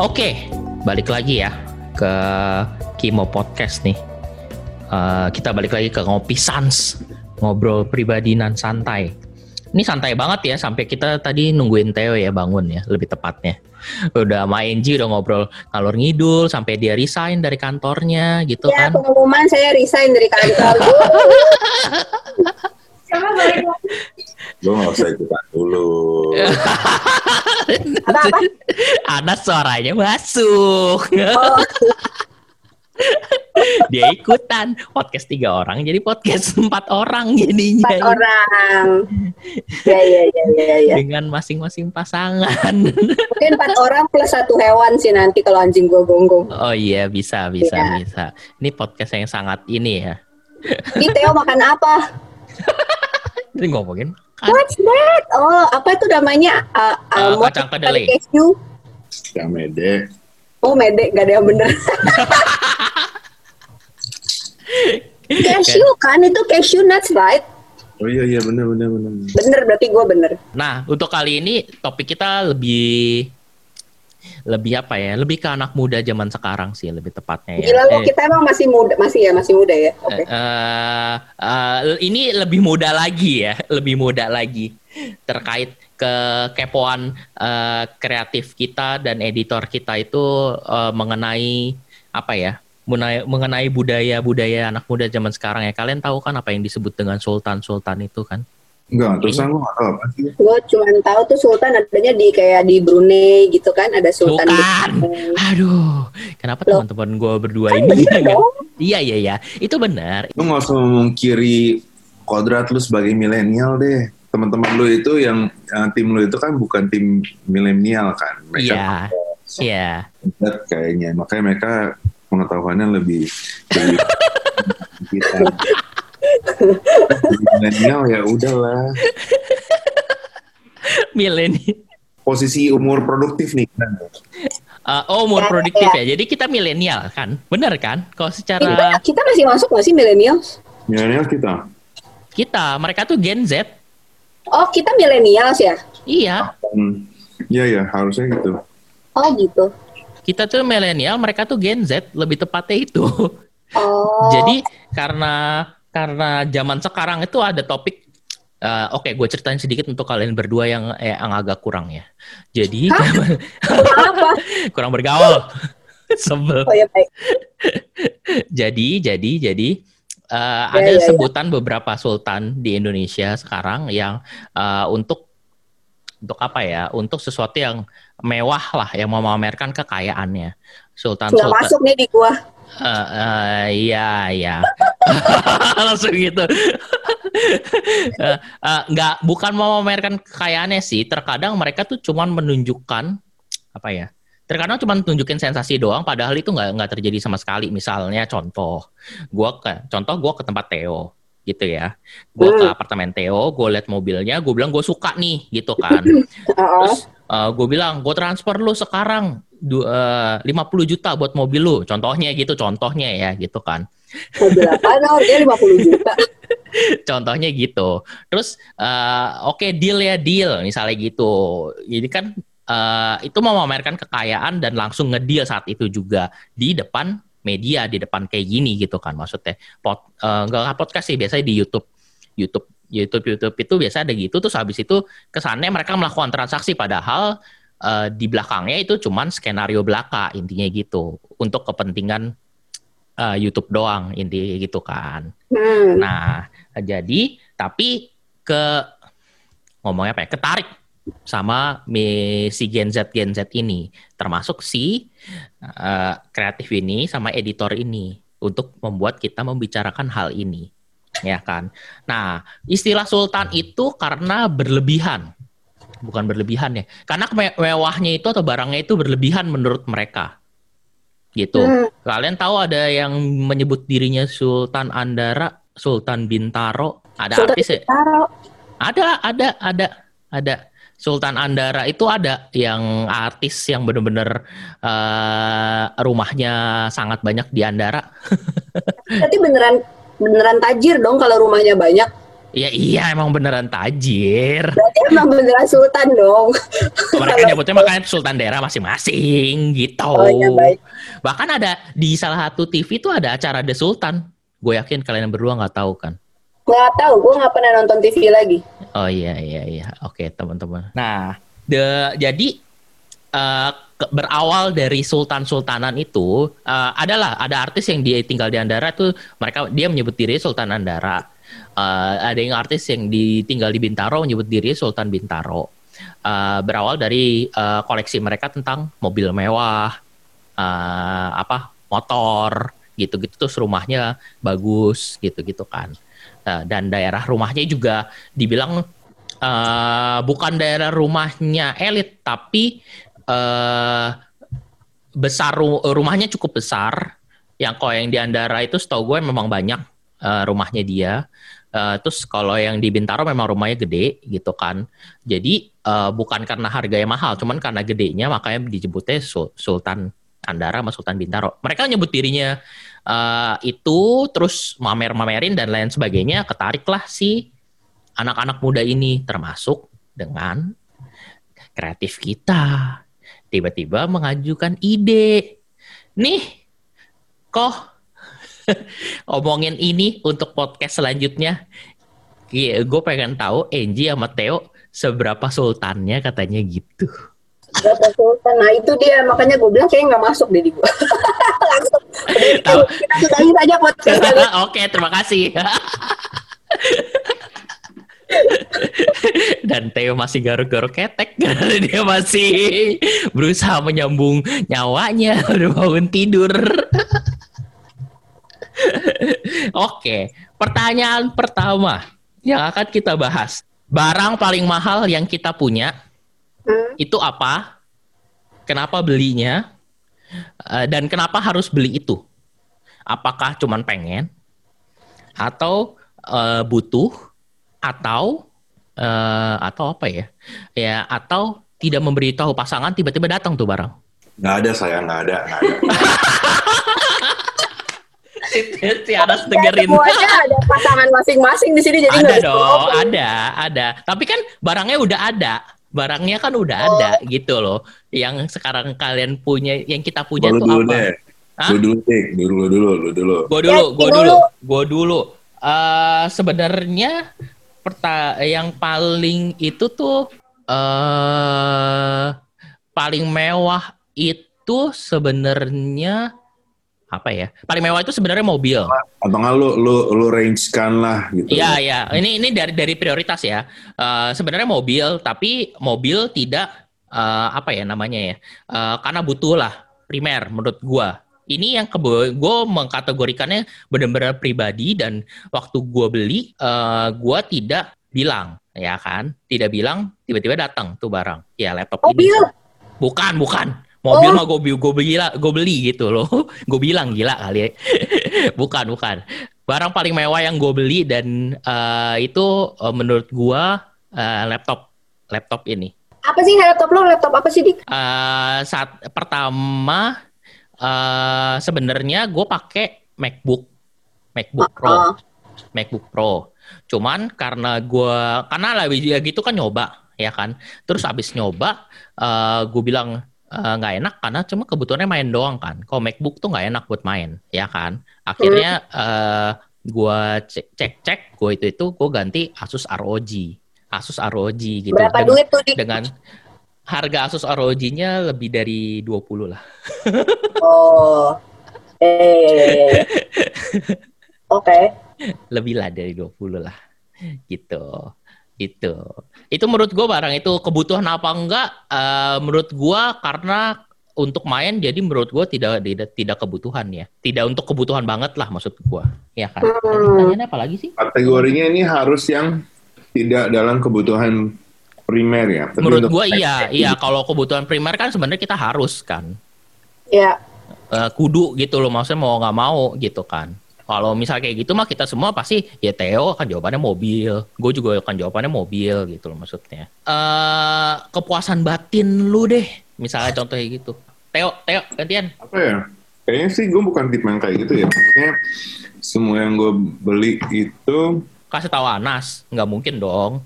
Oke, balik lagi ya ke Kimo Podcast nih. Uh, kita balik lagi ke ngopi sans, ngobrol pribadi nan santai. Ini santai banget ya, sampai kita tadi nungguin Theo ya bangun ya, lebih tepatnya. Udah main G, udah ngobrol ngalor ngidul, sampai dia resign dari kantornya gitu ya, kan. pengumuman saya resign dari kantor. Sama balik lagi. Gue gak usah ikutan dulu. Anas suaranya masuk. Oh, dia ikutan podcast tiga orang jadi podcast empat orang jadinya empat orang. Ya, ya, ya, ya, ya. dengan masing-masing pasangan. Mungkin empat orang plus satu hewan sih nanti kalau anjing gua gonggong. oh iya bisa bisa Iya. bisa. Ini podcast yang sangat ini ya. Ini Theo makan apa? Ini ngomongin What's that? Oh, apa itu namanya? Uh, Eh, almond kacang kedelai. Cashew. Yang mede. Oh, medek, gak ada yang bener. cashew kan, itu cashew nuts, right? Oh iya iya bener bener bener. Bener, berarti gua bener. Nah, untuk kali ini topik kita lebih lebih apa ya? Lebih ke anak muda zaman sekarang sih lebih tepatnya ya. Gila Eh, kita emang masih muda, masih ya, masih muda ya. Oke. eh, eh, ini lebih muda lagi ya, lebih muda lagi terkait kekepoan eh, kreatif kita dan editor kita itu eh, mengenai apa ya? mengenai, mengenai budaya-budaya anak muda zaman sekarang ya. Kalian tahu kan apa yang disebut dengan sultan-sultan itu kan? Enggak, terus gue gak tau apa sih. Gue cuma tahu tuh sultan adanya di kayak di Brunei gitu kan, ada sultan. Bukan. Brunei. Aduh, kenapa teman-teman gue berdua Kan ini? bener ya nggak? dong. Iya iya iya, itu benar. Lu gak usah memungkiri kodrat lu sebagai milenial deh. Teman-teman lu itu yang, yang tim lu itu kan bukan tim milenial kan. Iya, iya. Kodrat kayaknya. Makanya mereka pengetahuannya lebih lebih kita. milenial ya udahlah. Milenial. Posisi umur produktif nih. Uh, oh, umur Ya, produktif ya. ya. Jadi kita milenial kan, benar kan? Kalau Kita, secara kita masih masuk nggak sih milenial? Milenial kita. kita, mereka tuh Gen Z. Oh, kita milenial ya? Iya, Hmm, Iya ya harusnya gitu. Oh gitu. kita tuh milenial, mereka tuh Gen Z, lebih tepatnya itu. Oh. Jadi karena karena zaman sekarang itu ada topik eh, Oke, gue ceritain sedikit untuk kalian berdua yang eh, yang agak kurang ya. Jadi kurang bergaul. Sebel. Oh ya baik. jadi jadi jadi eh, ada ya, ya. sebutan beberapa sultan di Indonesia sekarang yang eh, untuk untuk apa ya untuk sesuatu yang mewah lah yang memamerkan kekayaannya sultan Nggak sultan masuk nih di gua. Eh, eh, iya iya. Langsung gitu. Eh, eh, nggak bukan memamerkan kekayaannya sih. Terkadang mereka tuh cuman menunjukkan apa ya terkadang cuma tunjukin sensasi doang padahal itu nggak nggak terjadi sama sekali. Misalnya contoh gua ke contoh gua ke tempat Theo gitu ya. Gua ke Hmm. apartemen Theo gue liat mobilnya gue bilang gue suka nih gitu kan. Oh, terus gue bilang gue transfer lu sekarang du- eh, 50 juta buat mobil lu. Contohnya gitu contohnya ya gitu kan. Mobil apa? Oh, dia 50 juta. contohnya gitu. Terus eh, oke deal ya deal misalnya gitu. Jadi kan eh, itu memamerkan kekayaan dan langsung ngedeal saat itu juga di depan media di depan kayak gini gitu kan maksudnya. Pot nggak podcast sih biasanya di YouTube. YouTube YouTube YouTube itu biasa ada gitu. Terus habis itu kesannya mereka melakukan transaksi. Padahal eh, di belakangnya itu cuman skenario belaka intinya gitu untuk kepentingan eh, YouTube doang intinya gitu kan Hmm. Nah, jadi tapi ke ngomongnya apa ya? Ketarik sama si Gen Z Gen Z ini, termasuk si eh, kreatif ini sama editor ini untuk membuat kita membicarakan hal ini, ya kan? Nah, istilah sultan itu karena berlebihan, bukan berlebihan ya, karena mewahnya itu atau barangnya itu berlebihan menurut mereka, gitu. Hmm. Kalian tahu ada yang menyebut dirinya Sultan Andara, Sultan Bintaro, ada Sultan artis ya? Bintaro. Ada, ada, ada, ada. Sultan Andara itu ada yang artis yang bener-bener eh, rumahnya sangat banyak di Andara. Berarti beneran beneran tajir dong kalau rumahnya banyak. Ya iya emang beneran tajir. Berarti emang beneran sultan dong. Mereka nyebutnya makanya sultan daerah masing-masing gitu. Oh iya baik. Bahkan ada di salah satu TV tuh ada acara The Sultan. Gue yakin kalian berdua nggak tahu kan. Nggak tahu, gue nggak pernah nonton TV lagi. Oh iya iya iya. Oke teman-teman. Nah, the, jadi ke- berawal dari sultan sultanan itu eh, adalah ada artis yang dia tinggal di Andara tuh mereka dia menyebut diri Sultan Andara. Eh, ada yang artis yang ditinggal di Bintaro menyebut diri Sultan Bintaro. Eh, berawal dari eh, koleksi mereka tentang mobil mewah, eh, apa motor gitu-gitu terus rumahnya bagus gitu-gitu kan. Nah, dan daerah rumahnya juga dibilang eh, bukan daerah rumahnya elit tapi eh besar ru- rumahnya cukup besar. Yang kalau yang di Andara itu setahu gue memang banyak eh, rumahnya dia. Eh, terus kalau yang di Bintaro memang rumahnya gede gitu kan. Jadi eh, bukan karena harganya mahal, cuman karena gedenya makanya disebutnya Sul- Sultan Andara sama Sultan Bintaro. Mereka nyebut dirinya eh, itu terus mamer-mamerin dan lain sebagainya. Ketariklah si anak-anak muda ini termasuk dengan kreatif kita. Tiba-tiba mengajukan ide. Nih, kok omongin ini untuk podcast selanjutnya. Iya, gue pengen tahu Angie sama Theo seberapa sultannya katanya gitu. Berapa sultan? Nah itu dia, makanya gue bilang kayaknya nggak masuk deh di gue. Langsung. Tahu. Kita sudahi saja podcast kali. Oke, terima kasih. Dan Theo masih garuk-garuk ketek karena dia masih berusaha menyambung nyawanya udah bangun tidur. Oke, pertanyaan pertama yang akan kita bahas. Barang paling mahal yang kita punya Hmm. itu apa? Kenapa belinya? Eh, Dan kenapa harus beli itu? Apakah cuman pengen? Atau eh, butuh? Atau eh, atau apa ya? Ya atau tidak memberitahu pasangan tiba-tiba datang tuh barang. Nggak ada saya, nggak ada, nggak ada. si Anas dengerin. Semuanya ada pasangan masing-masing di sini jadi Ada dong, ada, ada. Tapi kan barangnya udah ada. Barangnya kan udah Oh. ada gitu loh. Yang sekarang kalian punya, yang kita punya Lu tuh dulu apa? deh. Hah? Lu dulu deh, dulu, lu dulu, lu dulu. Gue dulu, gue dulu. dulu, gue dulu. Eh sebenarnya perta yang paling itu tuh eh paling mewah itu sebenarnya apa ya? Paling mewah itu sebenarnya mobil. Atau nggak lu, lu, lu range-kan lah gitu. Iya, iya. Ini ini dari dari prioritas ya. Eh sebenarnya mobil, tapi mobil tidak eh, apa ya namanya ya? Eh, karena butuh lah primer menurut gua. Ini yang kebo gue mengkategorikannya benar-benar pribadi dan waktu gua beli, eh gua tidak bilang, ya kan? Tidak bilang, tiba-tiba datang tuh barang. Ya laptop ini. Mobil. Bukan, bukan. Mobil Oh. mah gue gue beli, gue beli gitu loh. gue bilang gila kali. ya. bukan, bukan. Barang paling mewah yang gue beli dan eh, itu eh, menurut gue eh, laptop, laptop ini. Apa sih laptop lo? Laptop apa sih dik? Eh, saat pertama eh sebenarnya gue pakai MacBook, MacBook Pro. Oh, MacBook Pro. Cuman karena gua karena lah gitu kan nyoba ya kan. Terus abis nyoba eh gue bilang eh, nggak enak karena cuma kebutuhannya main doang kan. Kalau MacBook tuh nggak enak buat main ya kan. Akhirnya eh gua cek cek cek gue itu itu gue ganti Asus ROG. Asus ROG gitu. Berapa Dengan- duit tuh dengan harga Asus ROG-nya lebih dari 20 lah. Oh. Eh. Oke. lebih lah dari 20 lah gitu itu itu menurut gue barang itu kebutuhan apa enggak? Eh, menurut gue karena untuk main jadi menurut gue tidak tidak tidak kebutuhan ya. Tidak untuk kebutuhan banget lah maksud gue ya kan? Tadi Hmm. pertanyaannya apa lagi sih? Kategorinya ini harus yang tidak dalam kebutuhan primer ya. Tapi menurut gue iya iya. kalau kebutuhan primer kan sebenarnya kita harus kan. Ya. Eh, kudu gitu loh. Maksudnya mau nggak mau gitu kan kalau misal kayak gitu mah kita semua pasti ya Theo kan jawabannya mobil gue juga akan jawabannya mobil gitu loh maksudnya eh kepuasan batin lu deh misalnya contohnya gitu Theo Theo gantian apa ya? Kayaknya sih gue bukan tipe yang kayak gitu ya. Maksudnya semua yang gue beli itu kasih tahu Anas? Nggak mungkin dong.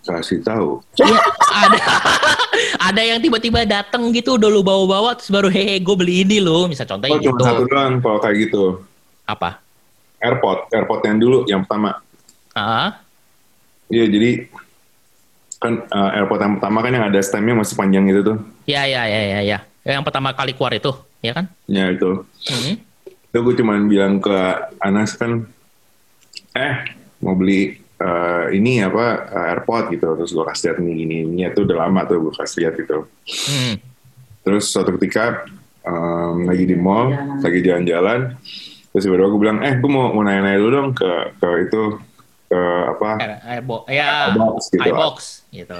Kasih tahu. Iya, ada ada yang tiba-tiba datang gitu udah lu bawa-bawa terus baru hehe gue beli ini lo misal contohnya Oh, cuma gitu satu doang kalau kayak gitu. Apa Airpod, Airpod yang dulu, yang pertama. ah Iya, jadi kan uh, Airpod yang pertama kan yang ada stemnya masih panjang gitu tuh. ya ya ya ya ya yang pertama kali keluar itu ya kan Ya itu. Mhm. Itu gue cuman bilang ke Anas kan, eh mau beli eh, ini apa eh, AirPod gitu. Terus gue kasih lihat nih gini, ini itu udah lama tuh gue kasih lihat gitu. Hmm. Terus suatu ketika em, lagi di mall, lagi jalan-jalan, terus tiba-tiba gue bilang, eh gue mau, mau nanya-nanya dulu dong ke ke itu ke apa Air, airbox ya gitu. iBox gitu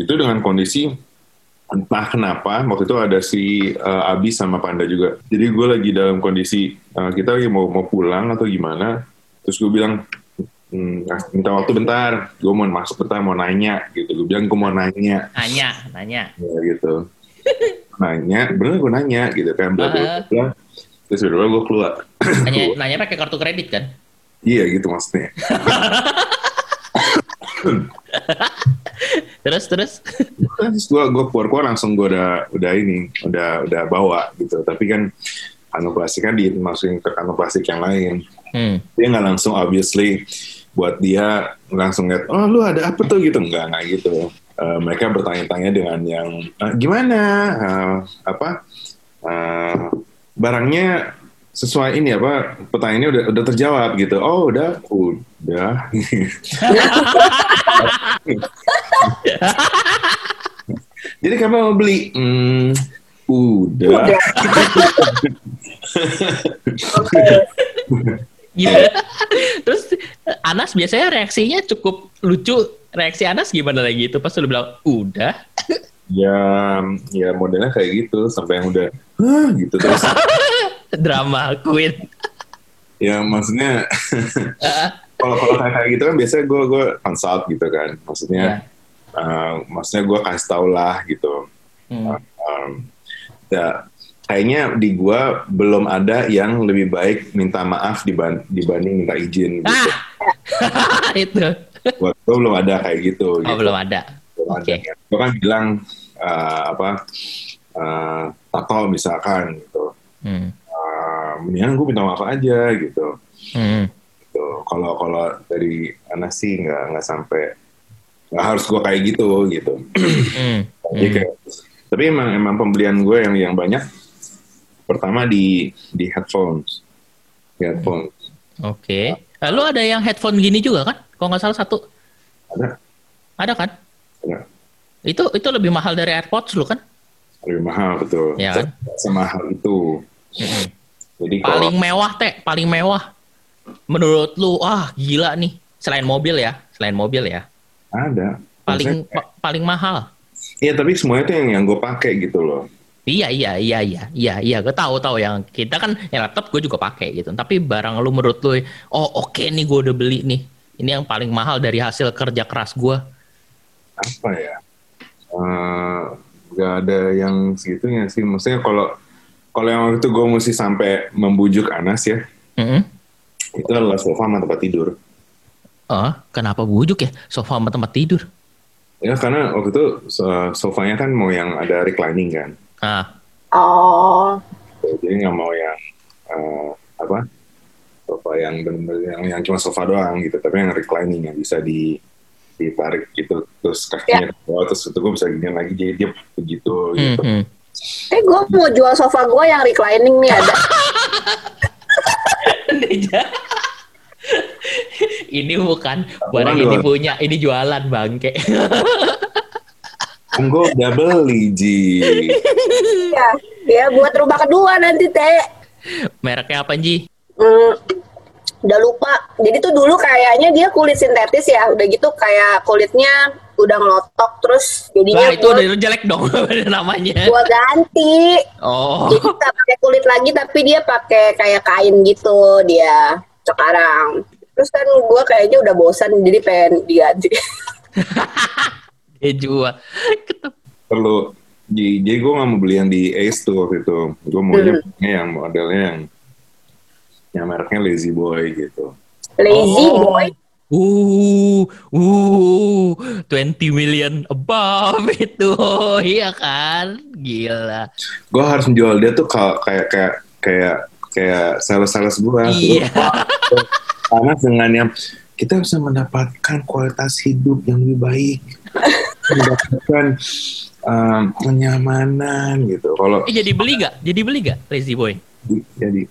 itu dengan kondisi entah kenapa waktu itu ada si uh, Abi sama Panda juga. Jadi gue lagi dalam kondisi uh, kita lagi mau mau pulang atau gimana. Terus gue bilang "Hmm, minta waktu bentar, gue mau masuk bentar mau nanya gitu. Gue bilang gue mau nanya nanya nanya ya, gitu. nanya, bener gue nanya gitu kan. Bla, bla, bla, bla. Terus udah gue keluar. nanya nanya pakai kartu kredit kan? Iya gitu maksudnya. terus terus? Terus gue gue keluar keluar langsung gue udah udah ini udah udah bawa gitu. Tapi kan kantong plastik kan dimasukin ke kantong plastik yang lain. Hmm. dia nggak langsung obviously buat dia langsung lihat oh lu ada apa tuh? Gitu. Nggak nggak gitu. Eh, mereka bertanya-tanya dengan yang "Eh, gimana? Eh, apa? Eh, barangnya sesuai ini apa pertanyaannya udah udah terjawab gitu. Oh udah udah. Jadi kamu mau beli? Hmm, udah. Gila. terus Anas biasanya reaksinya cukup lucu. Reaksi Anas gimana lagi itu? Pas lu bilang udah. Ya ya modelnya kayak gitu sampai yang udah Hah? gitu terus. Drama queen. Ya maksudnya kalau kalau kayak kayak gitu kan biasanya gue gue consult gitu kan. Maksudnya eh, maksudnya gue kasih tau lah gitu. Hmm. Um, ya kayaknya di gue belum ada yang lebih baik minta maaf diban- dibanding minta izin gitu. Ah! Itu. Buat gue belum ada kayak gitu oh gitu. belum ada. Belum Oke. ada. Gue kan bilang eh, apa eh, tato misalkan gitu hmm. Eh, mendingan gue minta maaf aja gitu Hmm. gitu. Kalau kalau dari Anas sih nggak nggak sampai nggak harus gue kayak gitu gitu. Hmm. Jadi Hmm. kayak, tapi emang emang pembelian gue yang yang banyak pertama di di headphones, Di headphones Oke. Lalu ada yang headphone gini juga kan? Kalau nggak salah satu. ada Ada kan? ada Itu itu lebih mahal dari AirPods lu kan? Lebih mahal betul. Iya kan? Semahal itu. Mm-mm. Jadi kalau Paling mewah teh, paling mewah. Menurut lu, wah gila nih. Selain mobil ya, selain mobil ya. ada Paling Maksudnya- pa- paling mahal. Iya tapi semuanya itu yang yang gue pakai gitu loh. Iya iya iya iya iya iya gue tahu tahu yang kita kan ya laptop gue juga pakai gitu tapi barang lu menurut lu oh oke nih gue udah beli nih ini yang paling mahal dari hasil kerja keras gue apa ya Eh, nggak ada yang segitunya sih. Maksudnya kalau kalau yang waktu itu gue mesti sampai membujuk Anas ya. Mm-mm. itu adalah sofa sama tempat tidur. Oh kenapa bujuk ya? Sofa sama tempat tidur. Ya karena waktu itu so- sofanya kan mau yang ada reclining kan. Ah. Oh, jadi nggak mau yang eh, apa? Sofa yang benar-benar yang, yang cuma sofa doang gitu tapi yang reclining yang bisa di ditarik gitu terus kakinya ke bawah terus itu gue bisa gini lagi jadi dia begitu hmm, gitu. hmm. eh gue mau jual sofa gue yang reclining nih ada. Ini bukan barang ini punya ini jualan bangke. Kan gue udah beli Ji. Ya, ya buat rumah kedua nanti teh. mereknya apa Ji? Hmm, udah lupa. Jadi tuh dulu kayaknya dia kulit sintetis ya. Udah gitu kayak kulitnya udah ngelotok terus jadinya Wah itu gua, udah jelek dong namanya gua ganti. oh Jadi nggak pakai kulit lagi tapi dia pakai kayak kain gitu dia sekarang. Terus kan gua kayaknya udah bosan jadi pengen diganti. Ketep. perlu jadi gue nggak mau beli yang di Ace tuh waktu itu gue maunya yang modelnya yang yang mereknya Lazy Boy gitu Lazy Oh. boy. Uh, uh, 20 million above itu, iya kan? Gila. Gue harus menjual dia tuh kalau kayak kayak kayak kayak sales-sales gue. Iya. Karena dengan yang kita bisa mendapatkan kualitas hidup yang lebih baik, mendapatkan um, kenyamanan gitu. Kalau Eh, jadi beli gak? Jadi beli gak Lazy Boy? di- jadi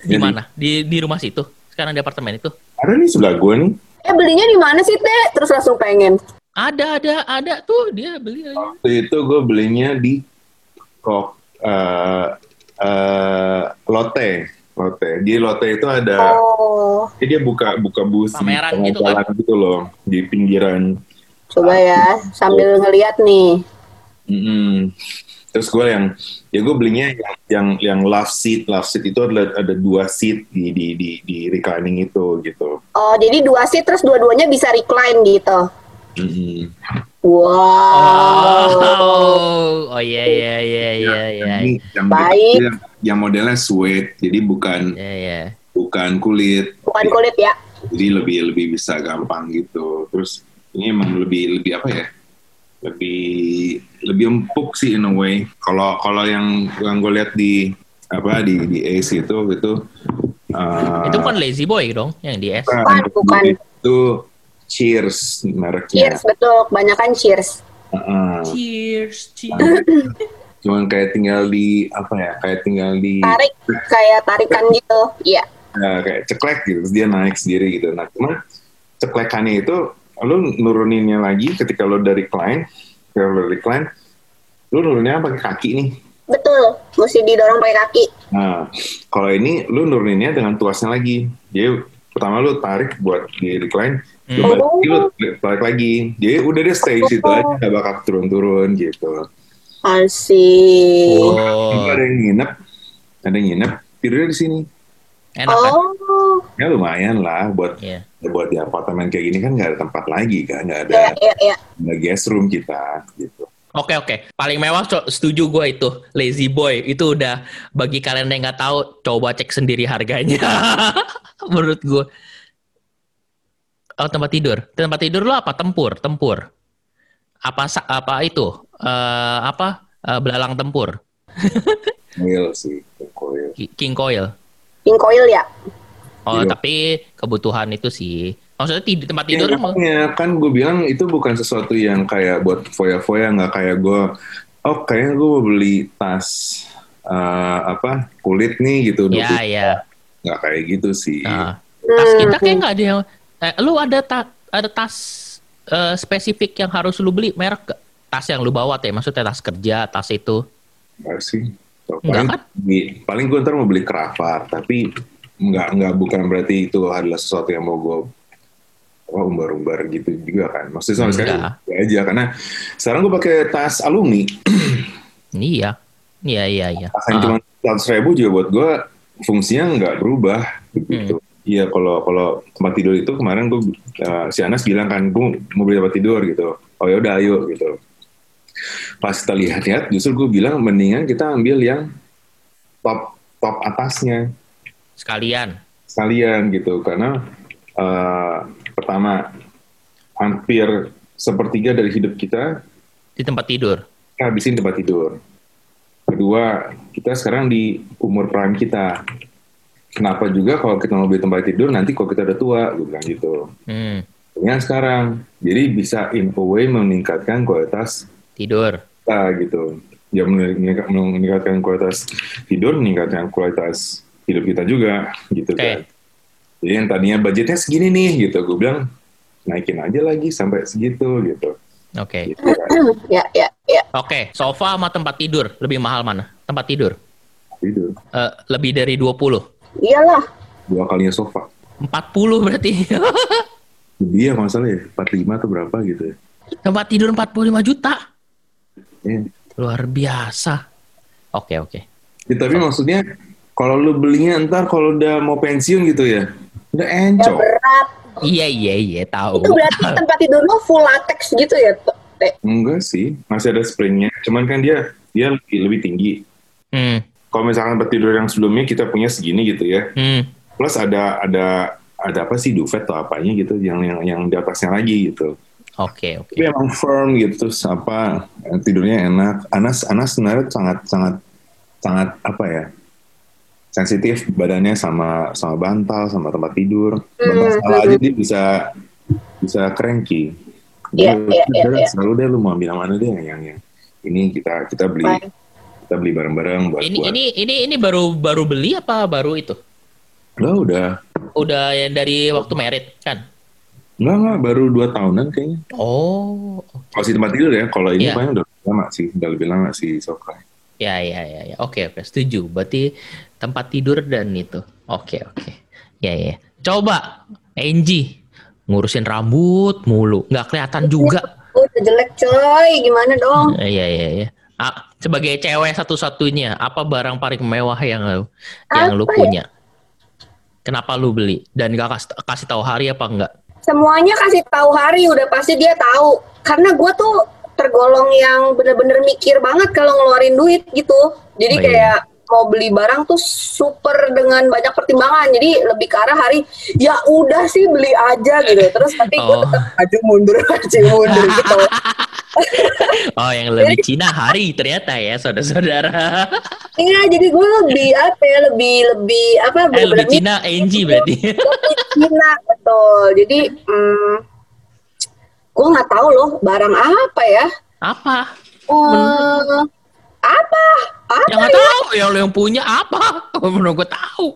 Di jadi mana? Di di rumah situ? Sekarang di apartemen itu? ada nih sebelah gue nih. Eh belinya di mana sih teh? Terus langsung pengen. Ada, ada, ada tuh dia beli aja. Waktu itu gue belinya di kok eh eh, Lotte. Lotte. Di Lotte itu ada Oh, jadi dia buka buka bus di Pameran tengah gitu kan? gitu loh di pinggiran. coba ya sambil ngeliat nih. Mm-mm. Terus gue yang ya gue belinya yang yang yang love seat love seat itu ada ada dua seat di di di di reclining itu gitu. Oh, jadi dua seat terus dua-duanya bisa recline gitu. Mm-mm. Wow. Oh, oh iya iya iya iya iya. Yang Baik. yang, yang modelnya suede jadi bukan Iya iya. bukan kulit Bukan kulit ya. jadi lebih lebih bisa gampang gitu. Terus ini emang lebih lebih apa ya? Lebih lebih empuk sih in a way. Kalau kalau yang yang gue lihat di apa di di Ace itu itu uh, Itu bukan Lazy Boy dong yang di S. Bukan, bukan. Itu Cheers mereknya. Cheers betul, kebanyakan cheers. Heeh. Cheers, cheers. Cuman kayak tinggal di apa ya? Kayak tinggal di Tarik kayak tarikan gitu. Iya. ya, kayak ceklek gitu. Terus dia naik sendiri gitu. Nah, cuman ceklekannya itu lu nuruninnya lagi ketika lu dari recline, ketika lu dari recline, lu nuruninnya pakai kaki nih. Betul, mesti didorong pakai kaki. Nah, kalau ini lu nuruninnya dengan tuasnya lagi. Jadi pertama lu tarik buat di recline, lu Hmm. balik, lagi, lu balik lagi. Jadi udah dia stay di situ aja, gak bakal turun-turun gitu. Asik. Oh, Ada yang nginep, ada yang nginep, tidurnya di sini. Enak kan? Oh, Ya lumayan lah buat Iya. buat di apartemen kayak gini kan nggak ada tempat lagi kan, nggak ada, ya, ya, ya. ada guest room kita gitu. Oke oke, paling mewah setuju gue itu Lazy Boy itu udah bagi kalian yang nggak tahu coba cek sendiri harganya. Menurut gue. Oh tempat tidur, tempat tidur lo apa? Tempur, tempur. Apa apa itu? Eh apa? Eh, belalang tempur, Coil sih, king coil. King coil ya. Oh Iya. tapi kebutuhan itu sih. Maksudnya tid- tempat tidur Ya, emang- makanya kan gue bilang itu bukan sesuatu yang kayak buat foya-foya nggak kayak gue oh kayaknya gue mau beli tas eh, apa kulit nih gitu Ya ya. nggak kayak gitu sih Nah, tas kita kayak Hmm. nggak ada yang. Eh, lu ada ta ada tas eh, spesifik yang harus lu beli merek? Tas yang lu bawa teh, maksudnya tas kerja, tas itu. nggak sih paling di- paling gue ntar mau beli keravat tapi nggak nggak bukan berarti itu adalah sesuatu yang mau gue oh, umbar-umbar gitu juga kan maksudnya sama sekali ya aja karena sekarang gue pakai tas alumni Iya, iya iya iya. tas yang Ah, cuma seratus ribu juga buat gue fungsinya nggak berubah begitu. Hmm. Iya kalau kalau tempat tidur itu kemarin gue uh, si Anas bilang kan gue mau beli tempat tidur gitu. Oh ya udah ayo gitu. Pas kita lihat-lihat justru gue bilang mendingan kita ambil yang top top atasnya sekalian. sekalian gitu karena uh, pertama hampir sepertiga dari hidup kita di tempat tidur. kita habisin tempat tidur. Kedua, kita sekarang di umur prime kita. Kenapa juga kalau kita mau beli tempat tidur nanti kalau kita udah tua, gue bilang gitu. Hmm, Dengan sekarang, jadi bisa in a way meningkatkan kualitas tidur. kita gitu. Ya mening- meningkatkan kualitas tidur, meningkatkan kualitas hidup kita juga gitu Oke. kan. Jadi yang tadinya budgetnya segini nih gitu, gue bilang naikin aja lagi sampai segitu gitu. Oke. Gitu kan. ya, ya, ya. Oke, sofa sama tempat tidur lebih mahal mana? Tempat tidur. Tidur. Eh, lebih dari 20. Iyalah. Dua kalinya sofa. 40 berarti. Lebih ya kalau nggak salah ya, 45 atau berapa gitu ya. tempat tidur 45 juta. Iya. Luar biasa. Oke, oke. Ya, tapi maksudnya kalau lu belinya ntar kalau udah mau pensiun gitu ya, udah Ya encok. berat. Iya, iya, iya, tahu. Itu berarti tempat tidur lo full latex gitu ya, Teh? Enggak sih, masih ada springnya. Cuman kan dia dia lebih, lebih tinggi. Hmm, Kalau misalkan tempat tidur yang sebelumnya kita punya segini gitu ya, hmm. plus ada ada ada apa sih duvet atau apanya gitu yang yang yang di atasnya lagi gitu. Oke, oke. Tapi emang firm gitu terus apa tidurnya enak. Anas Anas sebenarnya sangat sangat sangat apa ya sensitif badannya sama sama bantal sama tempat tidur. Bantal Hmm, salah hmm. aja dia bisa bisa cranky. Iya, iya, iya, dia iya. Selalu deh lu mau bilang mana deh yang yang yang ini kita kita beli Fine. kita beli bareng-bareng buat Ini buat. ini ini ini baru baru beli apa baru itu? Lo udah Udah yang dari waktu merit kan? Enggak, enggak, baru dua tahunan kayaknya. Oh, Kalau si tempat tidur ya, kalau ini kayaknya udah lama sih, udah lebih lama sih Sokai. ya ya ya ya. Oke oke, setuju. Berarti tempat tidur dan itu. Oke oke. Ya ya. Coba Angie ngurusin rambut mulu, nggak kelihatan juga. Oh, udah jelek coy, gimana dong? Iya iya iya. Ah, sebagai cewek satu-satunya, apa barang paling mewah yang lu yang lu ya? punya? Kenapa lu beli? Dan gak kasih, kasih tahu hari apa enggak? Semuanya kasih tahu hari udah pasti dia tahu. Karena gue tuh tergolong yang bener-bener mikir banget kalau ngeluarin duit gitu. Jadi Oh, iya. kayak mau beli barang tuh super dengan banyak pertimbangan. Jadi lebih ke arah hari ya udah sih beli aja gitu. Terus tapi gue Oh. tetap maju mundur maju mundur gitu. Oh, yang lebih Cina hari ternyata ya, saudara-saudara. Iya, jadi gue lebih apa ya, lebih lebih apa Eh, lebih Cina Angie berarti. Cina betul. Jadi hmm, gue nggak tahu loh barang apa ya. apa? Eh, apa? Apa? Yang nggak tahu, yang lu yang punya apa? Menurut gue tahu.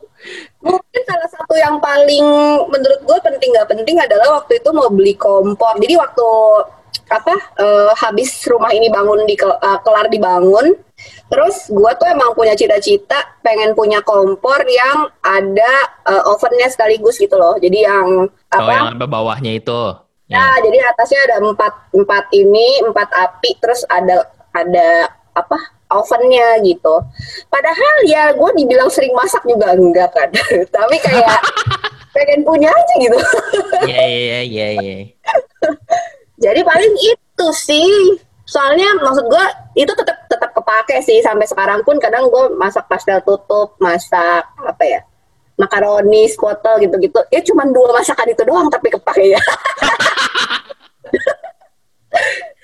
Mungkin salah satu yang paling menurut gue penting nggak penting adalah waktu itu mau beli kompor. Jadi waktu apa eh, habis rumah ini bangun di eh, kelar dibangun, terus gue tuh emang punya cita-cita pengen punya kompor yang ada eh, ovennya sekaligus gitu loh. Jadi yang Oh, apa? yang apa bawahnya itu. Ya, Ya. jadi atasnya ada empat empat ini empat api, terus ada ada apa ovennya gitu. Padahal ya gue dibilang sering masak juga enggak kan, tapi kayak pengen punya aja gitu. Iya, iya, iya, iya. Jadi paling itu sih. Soalnya maksud gue itu tetap tetap kepake sih sampai sekarang pun kadang gue masak pastel tutup, masak apa ya makaroni, squatle gitu-gitu. Ya cuman dua masakan itu doang tapi kepake ya.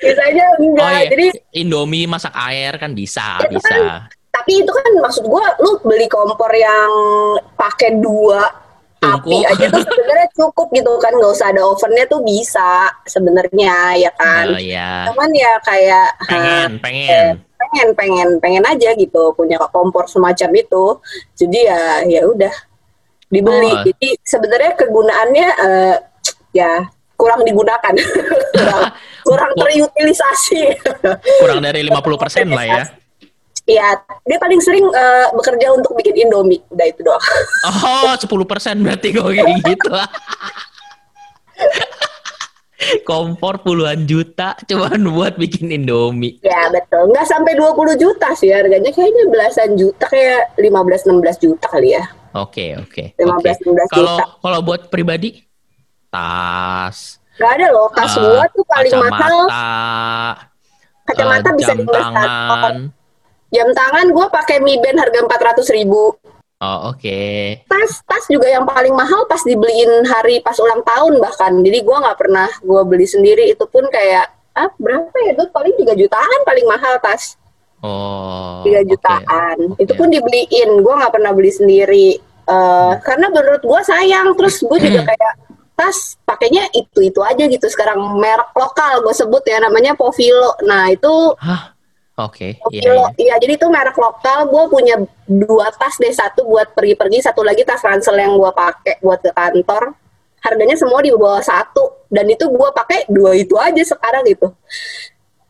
Biasanya enggak. Oh iya, Jadi Indomie masak air kan bisa, Itu bisa. tapi itu kan maksud gue lu beli kompor yang pakai dua api Tungku. aja tuh sebenarnya cukup gitu kan nggak usah ada ovennya tuh bisa sebenarnya ya kan Oh iya. cuman ya kayak Pengen, ah, pengen. pengen pengen pengen aja gitu punya kompor semacam itu jadi ya ya udah dibeli Oh. jadi sebenarnya kegunaannya eh, ya kurang digunakan kurang, terutilisasi Kurang dari 50% lah ya. ya dia paling sering eh, bekerja untuk bikin indomie udah itu doang Oh, 10% berarti kok kayak gitu. Kompor puluhan juta cuman buat bikin Indomie. ya betul nggak sampai 20 juta sih harganya kayaknya belasan juta kayak 15-16 juta kali ya Oke, oke. 15 oke. 16 Kalau juta. kalau buat pribadi tas, nggak ada loh tas eh, gua tuh paling mahal kacamata, kacamata eh, bisa 15 tangan. jam tangan gue pakai Mi Band harga 400 ribu Oh, oke. tas tas juga yang paling mahal pas dibeliin hari pas ulang tahun bahkan jadi gua nggak pernah gua beli sendiri itu pun kayak ah berapa ya itu paling 3 jutaan paling mahal tas Oh. 3 oke. jutaan oke. itu pun dibeliin gua nggak pernah beli sendiri Eh, karena menurut gua sayang terus gue juga kayak tas pakainya itu itu aja gitu sekarang merek lokal gue sebut ya namanya Povilo nah itu Hah? Oke. Iya, Povilo iya. iya jadi itu merek lokal gue punya dua tas deh satu buat pergi-pergi satu lagi tas ransel yang gue pakai buat ke kantor harganya semua di bawah satu dan itu gue pakai dua itu aja sekarang gitu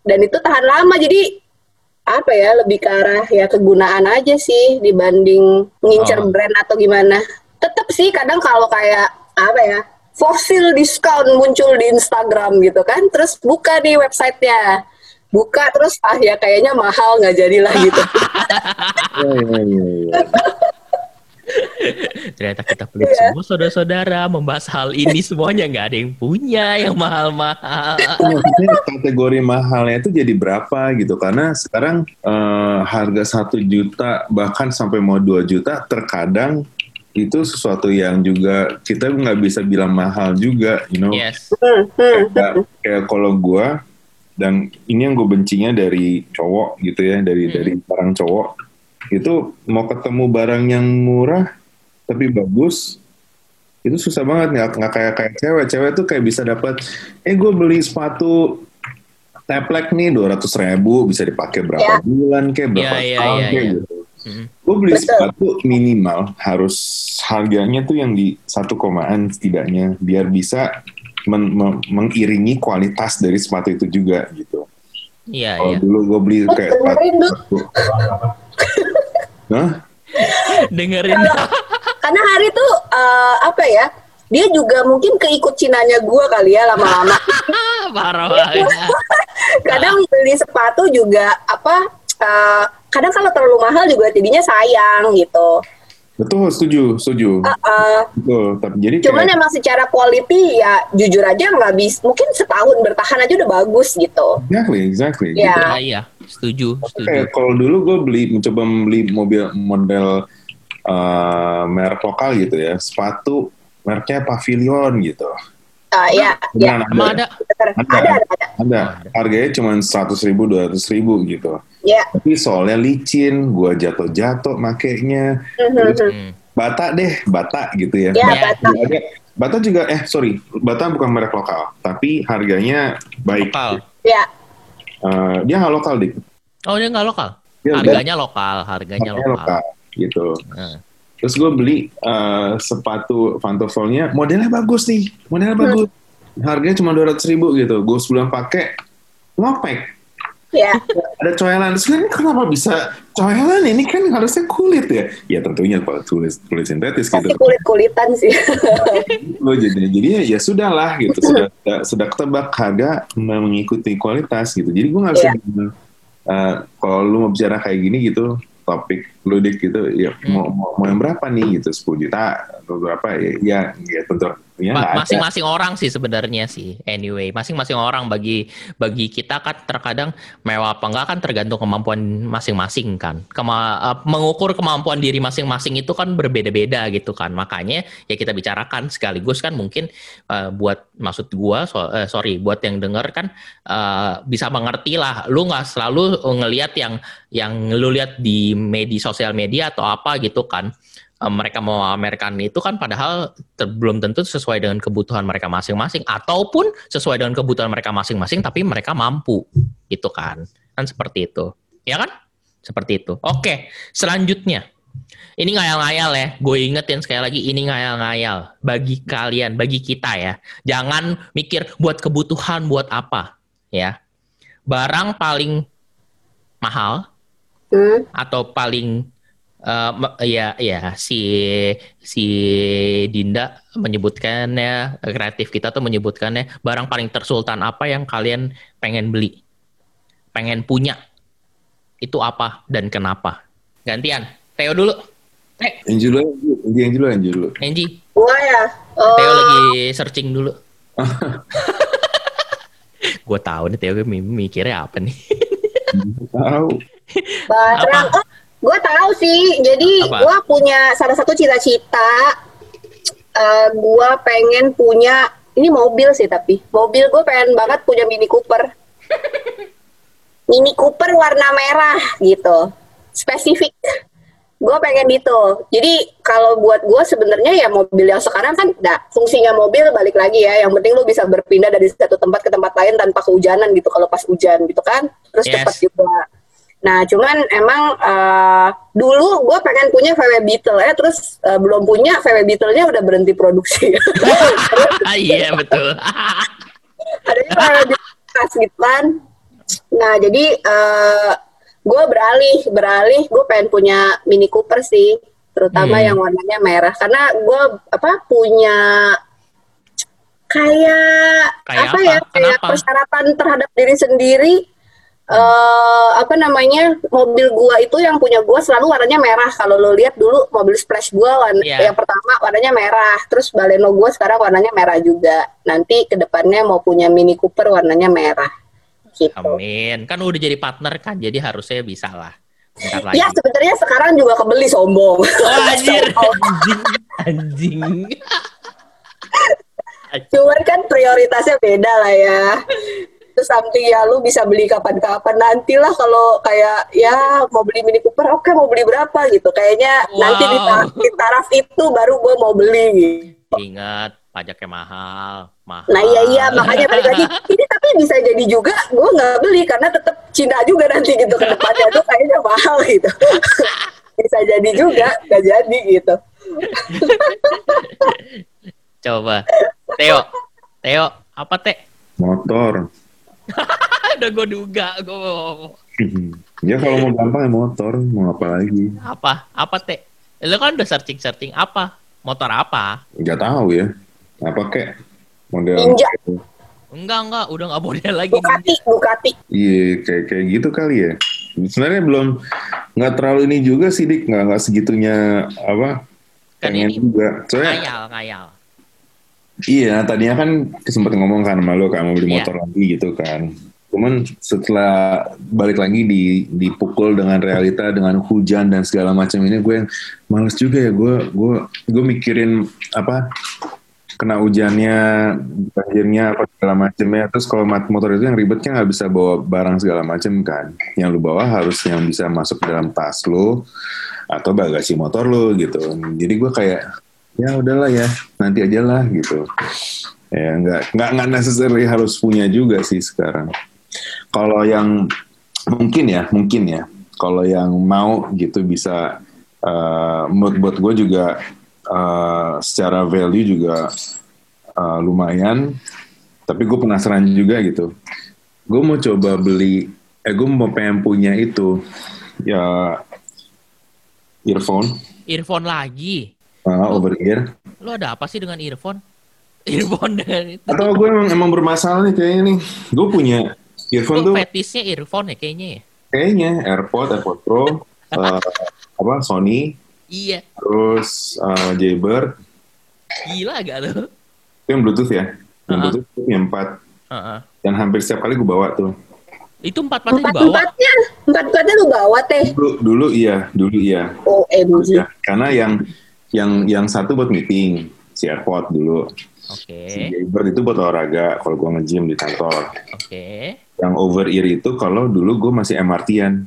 dan itu tahan lama jadi apa ya lebih ke arah ya kegunaan aja sih dibanding ngincer Oh. brand atau gimana tetap sih kadang kalau kayak apa ya fosil diskon muncul di Instagram gitu kan terus buka nih websitenya buka terus ah ya kayaknya mahal nggak jadilah gitu Iya, iya, iya, iya. Ternyata kita pelit Iya. semua saudara-saudara membahas hal ini semuanya nggak ada yang punya yang mahal-mahal. Maksudnya kategori mahalnya itu jadi berapa gitu karena sekarang eh, harga satu juta bahkan sampai mau 2 juta terkadang itu sesuatu yang juga kita nggak bisa bilang mahal juga, you know. Yes. Kayak, kayak kalau gua dan ini yang gue bencinya dari cowok gitu ya, dari Hmm. dari barang cowok itu mau ketemu barang yang murah tapi bagus itu susah banget nggak nggak kayak kayak cewek cewek tuh kayak bisa dapat eh gue beli sepatu teplek nih dua ratus ribu bisa dipakai berapa Ya. bulan kayak berapa Ya, ya, tahun ya, kayak ya. gitu Mm. gue beli Betul. sepatu minimal harus harganya tuh yang di satu komaan setidaknya biar bisa men- men- mengiringi kualitas dari sepatu itu juga gitu. Iya, Kalau iya. dulu gue beli Oh, kayak sepatu, Hah? Dengerin. Karena hari tuh eh, apa ya? Dia juga mungkin keikut cinanya gua kali ya lama-lama. Parah banget. kadang beli sepatu juga apa? Eh, kadang kalau terlalu mahal juga jadinya sayang gitu. Betul, setuju, setuju. Eh, Betul. Tapi jadi cuman kayak, emang secara quality ya jujur aja nggak bisa. Mungkin setahun bertahan aja udah bagus gitu. exactly, exactly. Ya. Gitu. Ah, iya, setuju, setuju. Kayak kalau dulu gue beli mencoba membeli mobil model eh, merek lokal gitu ya, sepatu mereknya Pavilion gitu. Ah, ya, ya. Beneran ada? Ada. Ada, ada, ada. Ada. Harganya cuma seratus ribu, dua ratus ribu gitu. Ya. Tapi soalnya licin, gua jatuh-jatuh makainya. Terus Hmm. bata deh, bata gitu ya. Ya, Ya. Bata. Ada, bata juga, eh sorry, bata bukan merek lokal, tapi harganya baik. Lokal. Ya. Eh, dia nggak lokal dik. Oh, dia nggak lokal. Dia Harganya lokal, harganya harganya lokal. gitu. Nah. Terus gue beli eh, sepatu pantofelnya, modelnya bagus nih, modelnya Hmm. bagus. Harganya cuma dua ratus ribu gitu. Gue sebulan pakai, lopek. Ya. ada coelan terus kan kenapa bisa coelan ini kan harusnya kulit ya ya tentunya kalau kulit kulit sintetis Pasti gitu kulit-kulitan sih. oh, jadi jadinya ya sudahlah gitu sudah sudah ketebak harga mengikuti kualitas gitu jadi gue nggak bisa Iya. bilang, eh, kalau lu mau bicara kayak gini gitu topik lu dik gitu ya Hmm. mau, mau mau yang berapa nih gitu 10 juta atau berapa ya ya, ya tentu ya masing-masing orang sih sebenarnya sih anyway masing-masing orang bagi bagi kita kan terkadang mewah apa enggak kan tergantung kemampuan masing-masing kan Kema- eh, mengukur kemampuan diri masing-masing itu kan berbeda-beda gitu kan makanya ya kita bicarakan sekaligus kan mungkin eh, buat maksud gua so- eh, sorry buat yang denger kan eh, bisa mengerti lah lu nggak selalu ngelihat yang yang lu lihat di media sosial media atau apa gitu kan Eh, mereka mau Amerikan itu kan padahal ter- belum tentu sesuai dengan kebutuhan mereka masing-masing. Ataupun sesuai dengan kebutuhan mereka masing-masing tapi mereka mampu gitu kan. Kan seperti itu. Ya kan? Seperti itu. Oke selanjutnya. Ini ngayal-ngayal ya. Gue ingetin sekali lagi ini ngayal-ngayal. Bagi kalian bagi kita ya. Jangan mikir buat kebutuhan buat apa ya. Barang paling mahal Hmm. atau paling me- ya ya si si Dinda menyebutkannya kreatif kita tuh menyebutkannya barang paling tersultan apa yang kalian pengen beli? Pengen punya? Itu apa dan kenapa? Gantian Theo dulu. Eh yang dulu yang dulu yang dulu. Angie. Gua ya. eh, Theo lagi searching dulu. Gue tahu nih Theo mi- mikirnya apa nih? Tahu Barang, oh, gue tahu sih. Jadi gue punya salah satu cita-cita. eh gue pengen punya ini mobil sih tapi mobil gue pengen banget punya Mini Cooper. Mini Cooper warna merah gitu, spesifik. Gue pengen gitu. Jadi kalau buat gue sebenarnya ya mobil yang sekarang kan, nah, fungsinya mobil balik lagi ya. Yang penting lu bisa berpindah dari satu tempat ke tempat lain tanpa kehujanan gitu. Kalau pas hujan gitu kan, terus Yes. cepat juga. Nah, cuman emang eh, dulu gue pengen punya VW Beetle ya, terus eh, belum punya VW Beetle-nya udah berhenti produksi. iya betul Adanya VW Beetle gitu kan. Nah, jadi eh, gue beralih, beralih, gue pengen punya Mini Cooper sih, terutama Hmm. yang warnanya merah, karena gue apa punya kayak, Kayak apa, apa? ya, kayak Kenapa? persyaratan terhadap diri sendiri. Eh apa namanya mobil gua itu yang punya gua selalu warnanya merah kalau lo lihat dulu mobil splash gua warna Iya. yang pertama warnanya merah terus baleno gua sekarang warnanya merah juga nanti ke depannya mau punya mini cooper warnanya merah gitu Amin. Kan udah jadi partner kan, jadi harusnya bisa lah. Bentar lagi. ya sebenarnya sekarang juga kebeli sombong Oh, anjir. Sombong. Anjing. Cuman kan prioritasnya beda lah ya. Terus something ya lu bisa beli kapan-kapan nantilah kalau kayak ya mau beli Mini Cooper oke mau beli berapa gitu. Kayaknya nanti di, Wow. ta- di taraf itu baru gue mau beli gitu. Ingat pajaknya mahal, mahal. Nah iya iya makanya balik lagi ini tapi bisa jadi juga gue nggak beli karena tetap Cina juga nanti gitu ke depannya tuh kayaknya mahal gitu. bisa jadi juga nggak jadi gitu. Coba. Teo. Teo, apa Teh? Motor. Udah gue duga, gue ya kalau mau gampang ya motor, mau apa lagi? apa? Apa Teh? Lo kan udah searching-searching apa? Motor apa? Gak tahu ya. Apa kek model? Ninja. Enggak, enggak, udah nggak model lagi. Bugatti Bugatti. Iya kayak kayak gitu kali ya. Sebenarnya belum nggak terlalu ini juga sih dik nggak nggak segitunya apa Kan pengen ini juga. Soalnya Ngayal, ngayal. Iya tadinya kan sempat ngomong kan sama lo kan mau beli Iya. motor lagi gitu kan. Cuman setelah balik lagi di dipukul dengan realita dengan hujan dan segala macam ini gue yang males juga ya gue gue gue mikirin apa kena hujannya banjirnya apa segala macamnya terus kalau motor itu yang ribet kan nggak bisa bawa barang segala macam kan yang lu bawa harus yang bisa masuk dalam tas lu atau bagasi motor lu gitu jadi gue kayak ya udahlah ya. Nanti aja lah gitu. Ya nggak nggak nggak necessarily harus punya juga sih sekarang. Kalau yang mungkin ya mungkin ya. Kalau yang mau gitu bisa eh, menurut buat gue juga eh, secara value juga eh, lumayan. Tapi gue penasaran juga gitu. Gue mau coba beli eh gue mau pengen punya itu ya earphone. Earphone lagi. Eh, over ear Lo ada apa sih dengan earphone? Earphone dengan itu. atau gue emang, emang bermasalah nih kayaknya nih gue punya earphone Lo tuh fetisnya earphone ya kayaknya ya? kayaknya AirPod, AirPod Pro, eh, apa Sony, Iya. terus eh, Jaybird, Gila gak lo? itu yang Bluetooth ya, yang Uh-huh. Bluetooth itu yang empat, Heeh. dan hampir setiap kali gue bawa tuh. Itu empat-empatnya Empat dibawa. empatnya, empat empatnya lu bawa teh. Dulu, dulu iya, dulu iya, OMG. ya, karena yang yang yang satu buat meeting, si AirPod dulu, Oke. si Jaybird itu buat olahraga kalau gue nge-gym di kantor. Oke. Yang over ear itu kalau dulu gue masih MRT-an.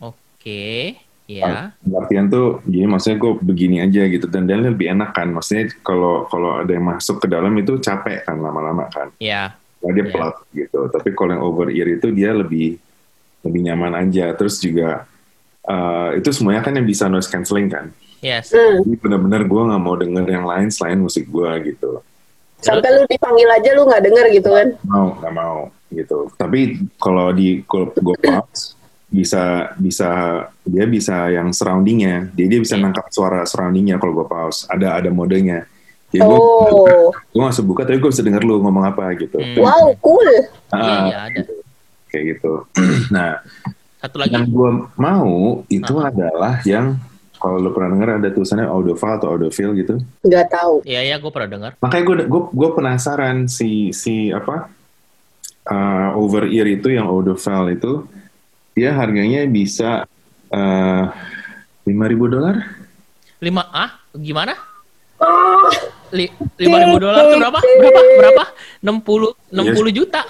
Oke. Ya. Latihan tuh, jadi maksudnya gue begini aja gitu dan dan lebih enak kan. Maksudnya kalau kalau ada yang masuk ke dalam itu capek kan lama-lama kan. Ya. Nah, dia Iya. pelat gitu. Tapi kalau yang over ear itu dia lebih lebih nyaman aja. Terus juga eh, itu semuanya kan yang bisa noise cancelling kan. Yes. Hmm. Jadi benar-benar gue nggak mau denger yang lain selain musik gue gitu. Sampai lu dipanggil aja lu nggak denger gitu kan. Mau nggak mau gitu. Tapi kalau di kalau gue pause bisa bisa dia bisa yang surroundingnya. Dia dia bisa Iya. nangkap suara surroundingnya kalau gue pause. Ada ada modenya. Jadi gue Oh, gue masuk buka tapi gue bisa denger lu ngomong apa gitu. Hmm. wow, cool. Iya, Ah, iya ada. kayak gitu. nah, Satu lagi. yang gue mau itu adalah yang kalau lu pernah denger ada tulisannya audiophile atau audiophile gitu. Nggak tahu. Iya, iya gue pernah dengar. Makanya gue gue gue penasaran si si apa uh, over ear itu yang audiophile itu dia harganya bisa lima ribu dolar. Lima, ah? Gimana? Li, lima ribu dolar itu berapa? Berapa? Berapa? 60, 60 juta.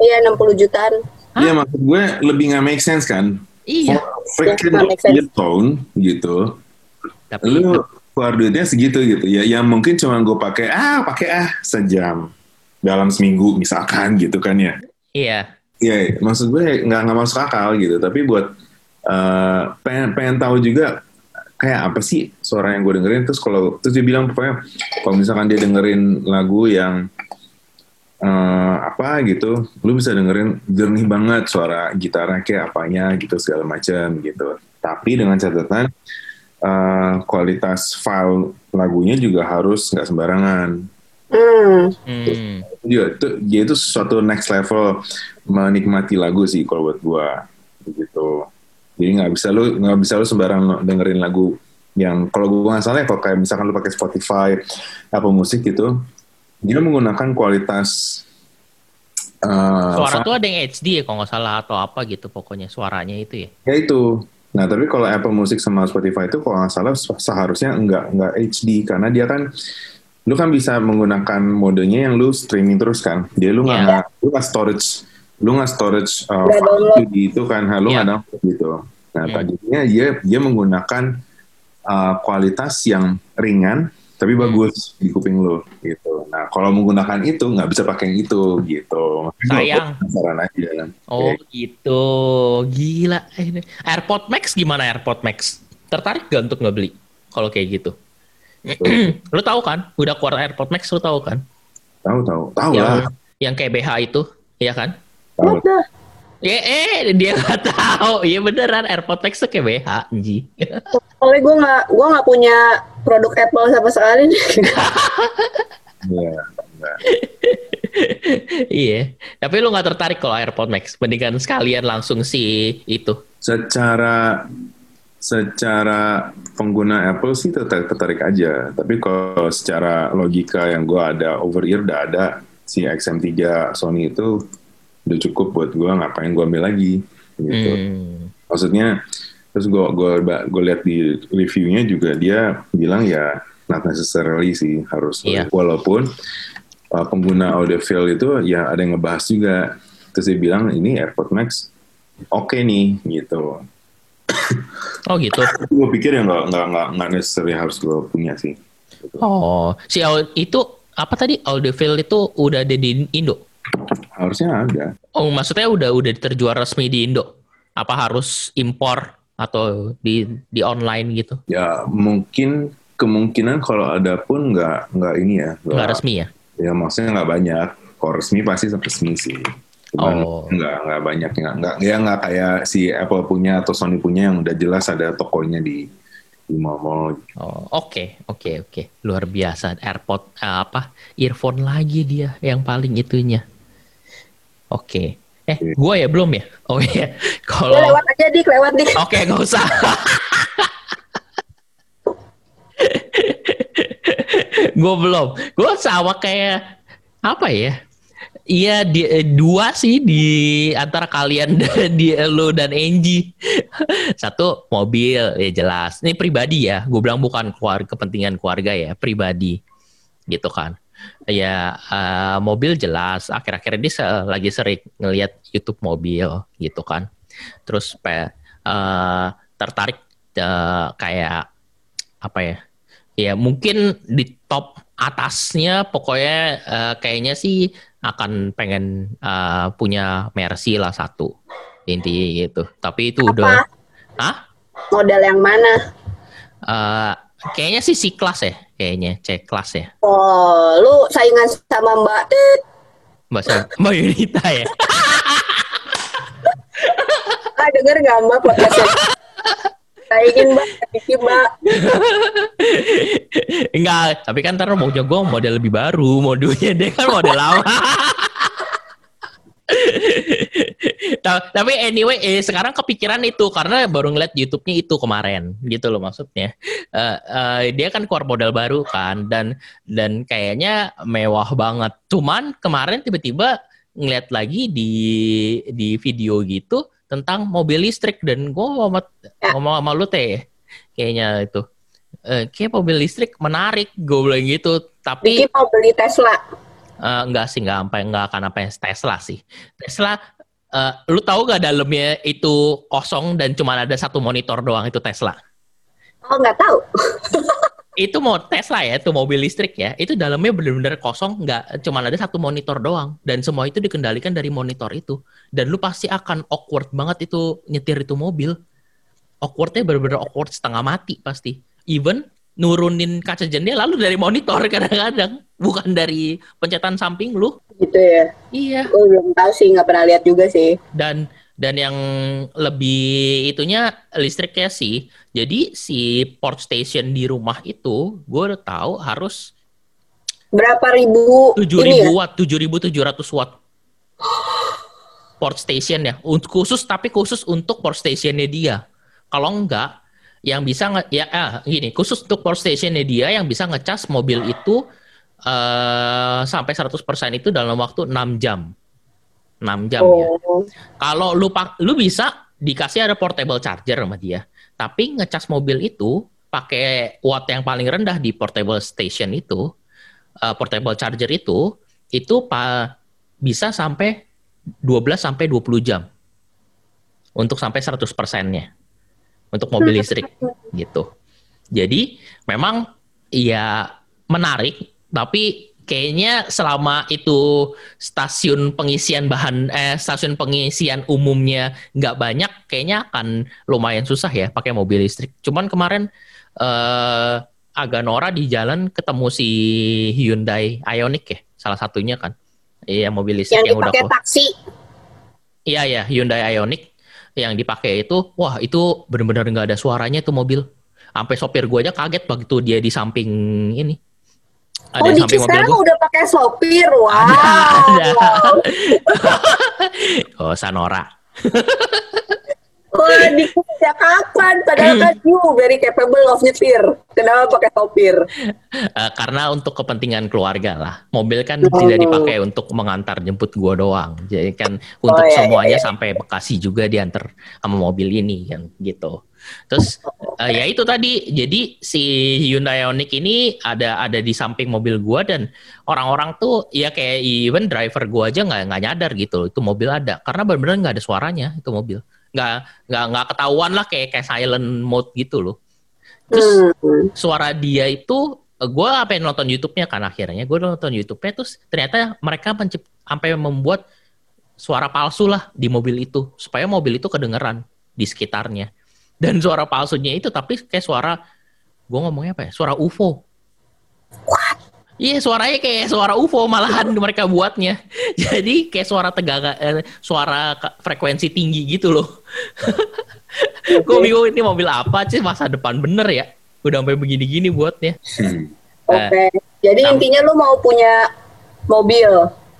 iya 60 jutaan. Iya maksud gue lebih nggak make sense kan. Iya. Freaking earphone gitu. Tapi Lu keluar duitnya segitu gitu ya. Yang mungkin cuma gue pakai ah pakai ah sejam dalam seminggu misalkan gitu kan ya. iya. Iya, maksud gue nggak nggak masuk akal gitu. Tapi buat eh, pengen pengen tahu juga kayak apa sih suara yang gue dengerin. Terus kalau terus dia bilang pokoknya kalau misalkan dia dengerin lagu yang eh, apa gitu, lu bisa dengerin jernih banget suara gitarnya kayak apanya gitu segala macam gitu. Tapi dengan catatan eh, kualitas file lagunya juga harus nggak sembarangan. Hmm. Iya, itu dia itu suatu next level menikmati lagu sih kalau buat gua gitu. Jadi nggak bisa lu nggak bisa lu sembarang dengerin lagu yang kalau gua nggak salah ya kalau kayak misalkan lu pakai Spotify apa musik gitu, dia menggunakan kualitas uh, Suara tuh ada yang HD ya kalau nggak salah atau apa gitu pokoknya suaranya itu ya. ya itu Nah, tapi kalau Apple Music sama Spotify itu kalau nggak salah seharusnya nggak nggak HD karena dia kan lu kan bisa menggunakan modenya yang lu streaming terus kan. Dia lu nggak Yeah. lu nggak storage lu nggak storage uh, download. di itu kan, lu Yeah. nggak download gitu. Nah, Hmm. tadinya dia dia menggunakan uh, kualitas yang ringan tapi Hmm. bagus di kuping lu gitu. Nah, kalau menggunakan itu nggak bisa pakai yang itu gitu. Sayang. penasaran aja. Oh gitu, gila. Ini AirPod Max gimana AirPod Max? Tertarik gak untuk nggak beli? Kalau kayak gitu. lu tahu kan? Udah keluar AirPod Max, lu tahu kan? Tahu tahu tahu yang lah. yang kayak BH itu, iya kan? Tahu. Ya, eh, dia nggak tahu. Iya beneran AirPod Max tuh kayak BH, Ji. Soalnya gue nggak gue nggak punya produk Apple sama sekali. Iya. enggak. iya. Tapi lu nggak tertarik kalau AirPod Max? Mendingan sekalian langsung si itu. Secara secara pengguna Apple sih tertarik, tertarik aja. Tapi kalau secara logika yang gue ada over ear udah ada si XM3 Sony itu udah cukup buat gue ngapain gue ambil lagi gitu. Hmm. Maksudnya terus gue gue gue lihat di reviewnya juga dia bilang ya not necessarily sih harus Iya. walaupun uh, pengguna audiophile itu ya ada yang ngebahas juga terus dia bilang ini AirPod Max oke nih gitu Oh gitu. gue pikir ya nggak nggak nggak nggak necessary harus gue punya sih Oh, si itu apa tadi audiophile itu udah ada di Indo? Harusnya ada Oh, maksudnya udah udah terjual resmi di Indo? Apa harus impor atau di di online gitu? ya mungkin kemungkinan kalau ada pun nggak nggak ini ya Nggak resmi ya? ya maksudnya nggak banyak kalau resmi pasti resmi sih cuman Oh. nggak nggak banyak nggak nggak ya nggak kayak si Apple punya atau Sony punya yang udah jelas ada tokonya di di mall-mall Oh, oke, oke, oke. Luar biasa. AirPod eh, apa? Earphone lagi dia yang paling itunya. Oke. Eh, Oke. gua ya belum ya? Oh iya. Gue Kalau lewat aja dik, lewat dik. Oke, nggak usah. gue belum. Gue sama kayak apa ya? Iya di, eh, dua sih di antara kalian di lo dan Angie. Satu mobil ya jelas. Ini pribadi ya. Gue bilang bukan keluarga kepentingan keluarga ya, pribadi gitu kan. Ya eh, mobil jelas. Akhir-akhir ini se- lagi sering ngelihat YouTube mobil gitu kan. Terus pe, eh, tertarik eh, kayak apa ya? Ya mungkin di top atasnya pokoknya eh, kayaknya sih akan pengen eh, punya Mercy lah satu intinya gitu. Tapi itu udah, Hah? Model yang mana? Eh, kayaknya sih C class ya, kayaknya C class ya. Oh, lu saingan sama Mbak Tit. Mbak Sa- Mbak Yunita ya. Ah, denger nggak Mbak podcastnya? Saingin Mbak, Mbak. Enggak, tapi kan ntar mau jago model lebih baru, modulnya dia kan model lama. Ta- tapi anyway, eh, sekarang kepikiran itu karena baru ngeliat YouTube-nya itu kemarin, gitu loh maksudnya. Eh, eh, dia kan keluar model baru kan, dan dan kayaknya mewah banget. Cuman kemarin tiba-tiba ngeliat lagi di di video gitu tentang mobil listrik dan gue ngomong ngomong sama lu teh kayaknya itu eh, kayak mobil listrik menarik gue bilang gitu tapi Diki mau beli Tesla. Eh, enggak sih enggak sampai enggak akan apa Tesla sih. Tesla eh, lu tahu gak dalamnya itu kosong dan cuma ada satu monitor doang itu Tesla? Oh, nggak tahu. itu mau Tesla ya itu mobil listrik ya. Itu dalamnya benar-benar kosong nggak cuma ada satu monitor doang. Dan semua itu dikendalikan dari monitor itu. Dan lu pasti akan awkward banget itu nyetir itu mobil. Awkwardnya benar-benar awkward setengah mati pasti. Even nurunin kaca jendela lu dari monitor kadang-kadang bukan dari pencetan samping lu Gitu ya. iya Gue belum tahu sih, nggak pernah lihat juga sih. dan dan yang lebih itunya listriknya sih jadi si port station di rumah itu gue udah tahu harus Berapa ribu tujuh ya? ribu watt, tujuh ribu tujuh ratus watt port station ya, Untuk- khusus tapi khusus untuk port stationnya dia. Kalau enggak, yang bisa nge, ya ah, gini, khusus untuk port stationnya dia yang bisa ngecas mobil itu eh sampai 100% itu dalam waktu 6 jam. 6 jam ya. Oh, Kalau lu lu bisa dikasih ada portable charger sama dia. Tapi ngecas mobil itu pakai watt yang paling rendah di portable station itu, uh, portable charger itu, itu pa, bisa sampai 12 sampai 20 jam untuk sampai 100 persennya untuk mobil listrik gitu. Jadi memang ya menarik, tapi kayaknya selama itu stasiun pengisian bahan eh stasiun pengisian umumnya nggak banyak, kayaknya akan lumayan susah ya pakai mobil listrik. Cuman kemarin eh, agak Nora di jalan ketemu si Hyundai Ioniq ya, salah satunya kan. Iya mobil listrik yang, yang udah dipakai taksi. Iya ya Hyundai Ioniq yang dipakai itu, wah itu benar-benar nggak ada suaranya tuh mobil. Sampai sopir gue aja kaget begitu dia di samping ini. oh, di sekarang gua. udah pakai sopir, wow. Ada, ada. oh, Sanora. Wah, di sejak kapan? Padahal kan you very capable of nyetir. Kenapa pakai sopir? Uh, karena untuk kepentingan keluarga lah. Mobil kan oh. tidak dipakai untuk mengantar jemput gua doang. Jadi kan untuk oh, iya, semuanya iya. iya. sampai Bekasi juga diantar sama mobil ini kan gitu. Terus uh, ya itu tadi. Jadi si Hyundai Ioniq ini ada ada di samping mobil gua dan orang-orang tuh ya kayak even driver gua aja nggak nggak nyadar gitu. Itu mobil ada karena benar-benar nggak ada suaranya itu mobil nggak nggak nggak ketahuan lah kayak kayak silent mode gitu loh. Terus hmm. suara dia itu gue apa yang nonton YouTube-nya kan akhirnya. Gue nonton YouTube-nya terus ternyata mereka mencipt sampai membuat suara palsu lah di mobil itu supaya mobil itu kedengeran di sekitarnya. Dan suara palsunya itu tapi kayak suara gue ngomongnya apa ya? Suara UFO Iya suaranya kayak suara UFO malahan mereka buatnya. Jadi kayak suara tegang, eh, suara frekuensi tinggi gitu loh. Gue bingung ini mobil apa sih masa depan bener ya? Udah sampai begini-gini buatnya. Hmm. Oke. Okay. Jadi um, intinya lu mau punya mobil?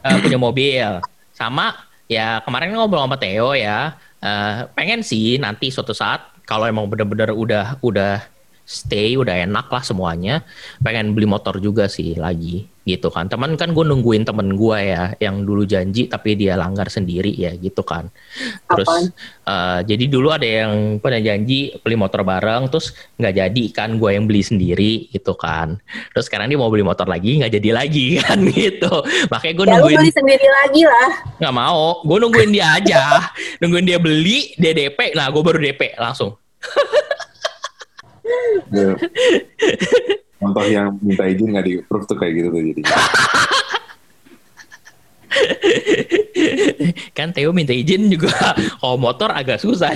Uh, punya mobil. Sama ya kemarin ngobrol sama Theo ya. Uh, pengen sih nanti suatu saat kalau emang bener-bener udah udah stay udah enak lah semuanya. Pengen beli motor juga sih lagi gitu kan. Teman kan gue nungguin temen gue ya yang dulu janji tapi dia langgar sendiri ya gitu kan. Terus uh, jadi dulu ada yang pernah janji beli motor bareng terus nggak jadi kan gue yang beli sendiri gitu kan. Terus sekarang dia mau beli motor lagi nggak jadi lagi kan gitu. Makanya gue ya, nungguin beli sendiri lagi lah. Nggak mau gue nungguin dia aja. Nungguin dia beli dia DP nah gue baru DP langsung. Contoh yang minta izin nggak di approve tuh kayak gitu tuh jadi. kan Theo minta izin juga kalau motor agak susah.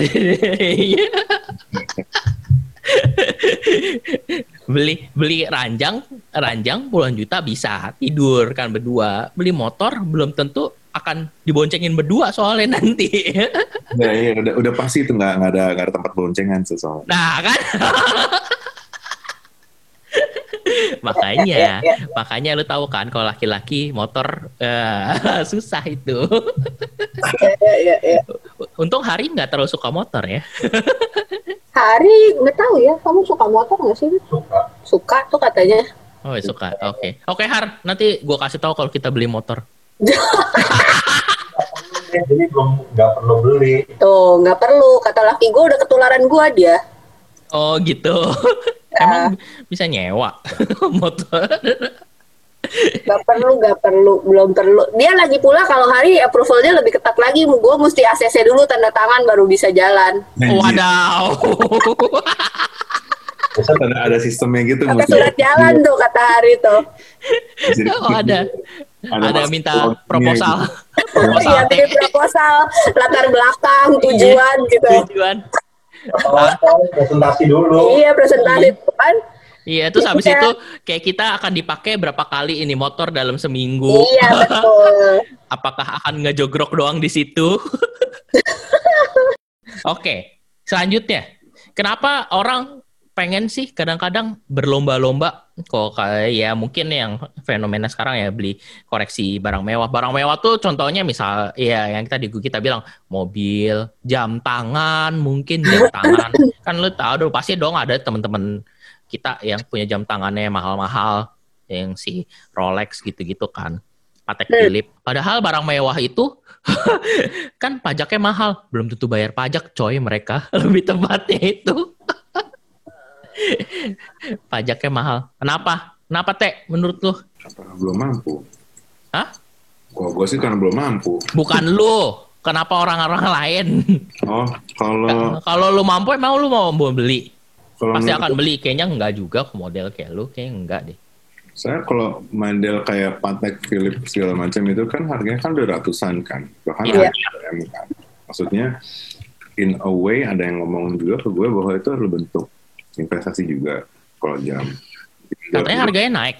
beli beli ranjang ranjang puluhan juta bisa tidur kan berdua beli motor belum tentu akan diboncengin berdua soalnya nanti. ya, ya udah udah pasti itu nggak nggak ada nggak ada tempat boncengan soalnya. Nah kan. makanya makanya lu tahu kan kalau laki-laki motor uh, susah itu. ya, ya, ya. Untung Hari nggak terlalu suka motor ya. Hari nggak tahu ya, kamu suka motor nggak sih? Suka. Suka tuh katanya. Oh suka, oke. Okay. Oke okay, Har, nanti gue kasih tahu kalau kita beli motor jadi belum nggak perlu beli tuh nggak perlu kata laki gue udah ketularan gue dia oh gitu ya. emang bisa nyewa motor Gak perlu, gak perlu, belum perlu. Dia lagi pula kalau hari approvalnya lebih ketat lagi. Gue mesti ACC dulu tanda tangan baru bisa jalan. Wadaw. Ada, ada sistemnya gitu. Pakai surat jalan tuh kata Hari tuh. oh ada ada, ada minta proposal. proposal. Iya, bikin proposal, latar belakang, iya, tujuan gitu. Tujuan. presentasi dulu. Iya, presentasi kan. Iya, terus habis iya. itu kayak kita akan dipakai berapa kali ini motor dalam seminggu. Iya, betul. Apakah akan ngejogrok doang di situ? Oke, selanjutnya. Kenapa orang pengen sih kadang-kadang berlomba-lomba kok kayak ya mungkin yang fenomena sekarang ya beli koreksi barang mewah. Barang mewah tuh contohnya misal ya yang tadi kita bilang mobil, jam tangan, mungkin jam tangan. kan lu tahu dong pasti dong ada teman-teman kita yang punya jam tangannya mahal-mahal yang si Rolex gitu-gitu kan. Patek Hmm. Philip. Padahal barang mewah itu kan pajaknya mahal, belum tentu bayar pajak, coy mereka. Lebih tepatnya itu. pajaknya mahal. Kenapa? Kenapa teh menurut lu? Apa, belum mampu. Hah? Gua, gua sih karena belum mampu. Bukan lu. Kenapa orang-orang lain? Oh, kalau Kalau lu mampu emang lu mau mau beli? kalau Pasti akan beli. Kayaknya enggak juga model kayak lu, kayaknya enggak deh. saya kalau model kayak Patek Philip segala macam itu kan harganya kan udah ratusan kan, bahkan ada M kan. Maksudnya in a way ada yang ngomong juga ke gue bahwa itu adalah bentuk investasi juga kalau jam. Katanya harganya naik.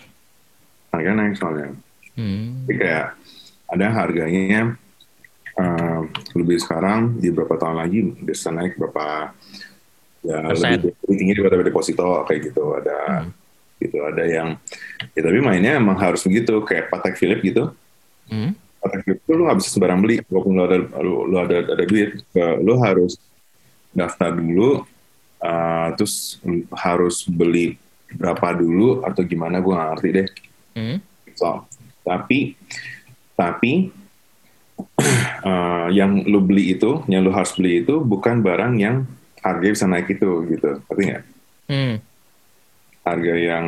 harganya naik soalnya. Hmm. Jadi kayak ada harganya eh, lebih sekarang di beberapa tahun lagi bisa naik berapa ya Persen. lebih, lebih tinggi daripada deposito kayak gitu ada Hmm. gitu ada yang ya tapi mainnya emang harus begitu kayak Patek Philip gitu Hmm. Patek Philip itu lu nggak bisa sembarang beli walaupun lu ada lu, lu ada ada duit lu harus daftar dulu eh, terus harus beli berapa dulu atau gimana gue nggak ngerti deh Hmm. So, tapi tapi eh, yang lu beli itu, yang lu harus beli itu bukan barang yang harganya bisa naik itu gitu. Tapi nggak? Hmm. Harga yang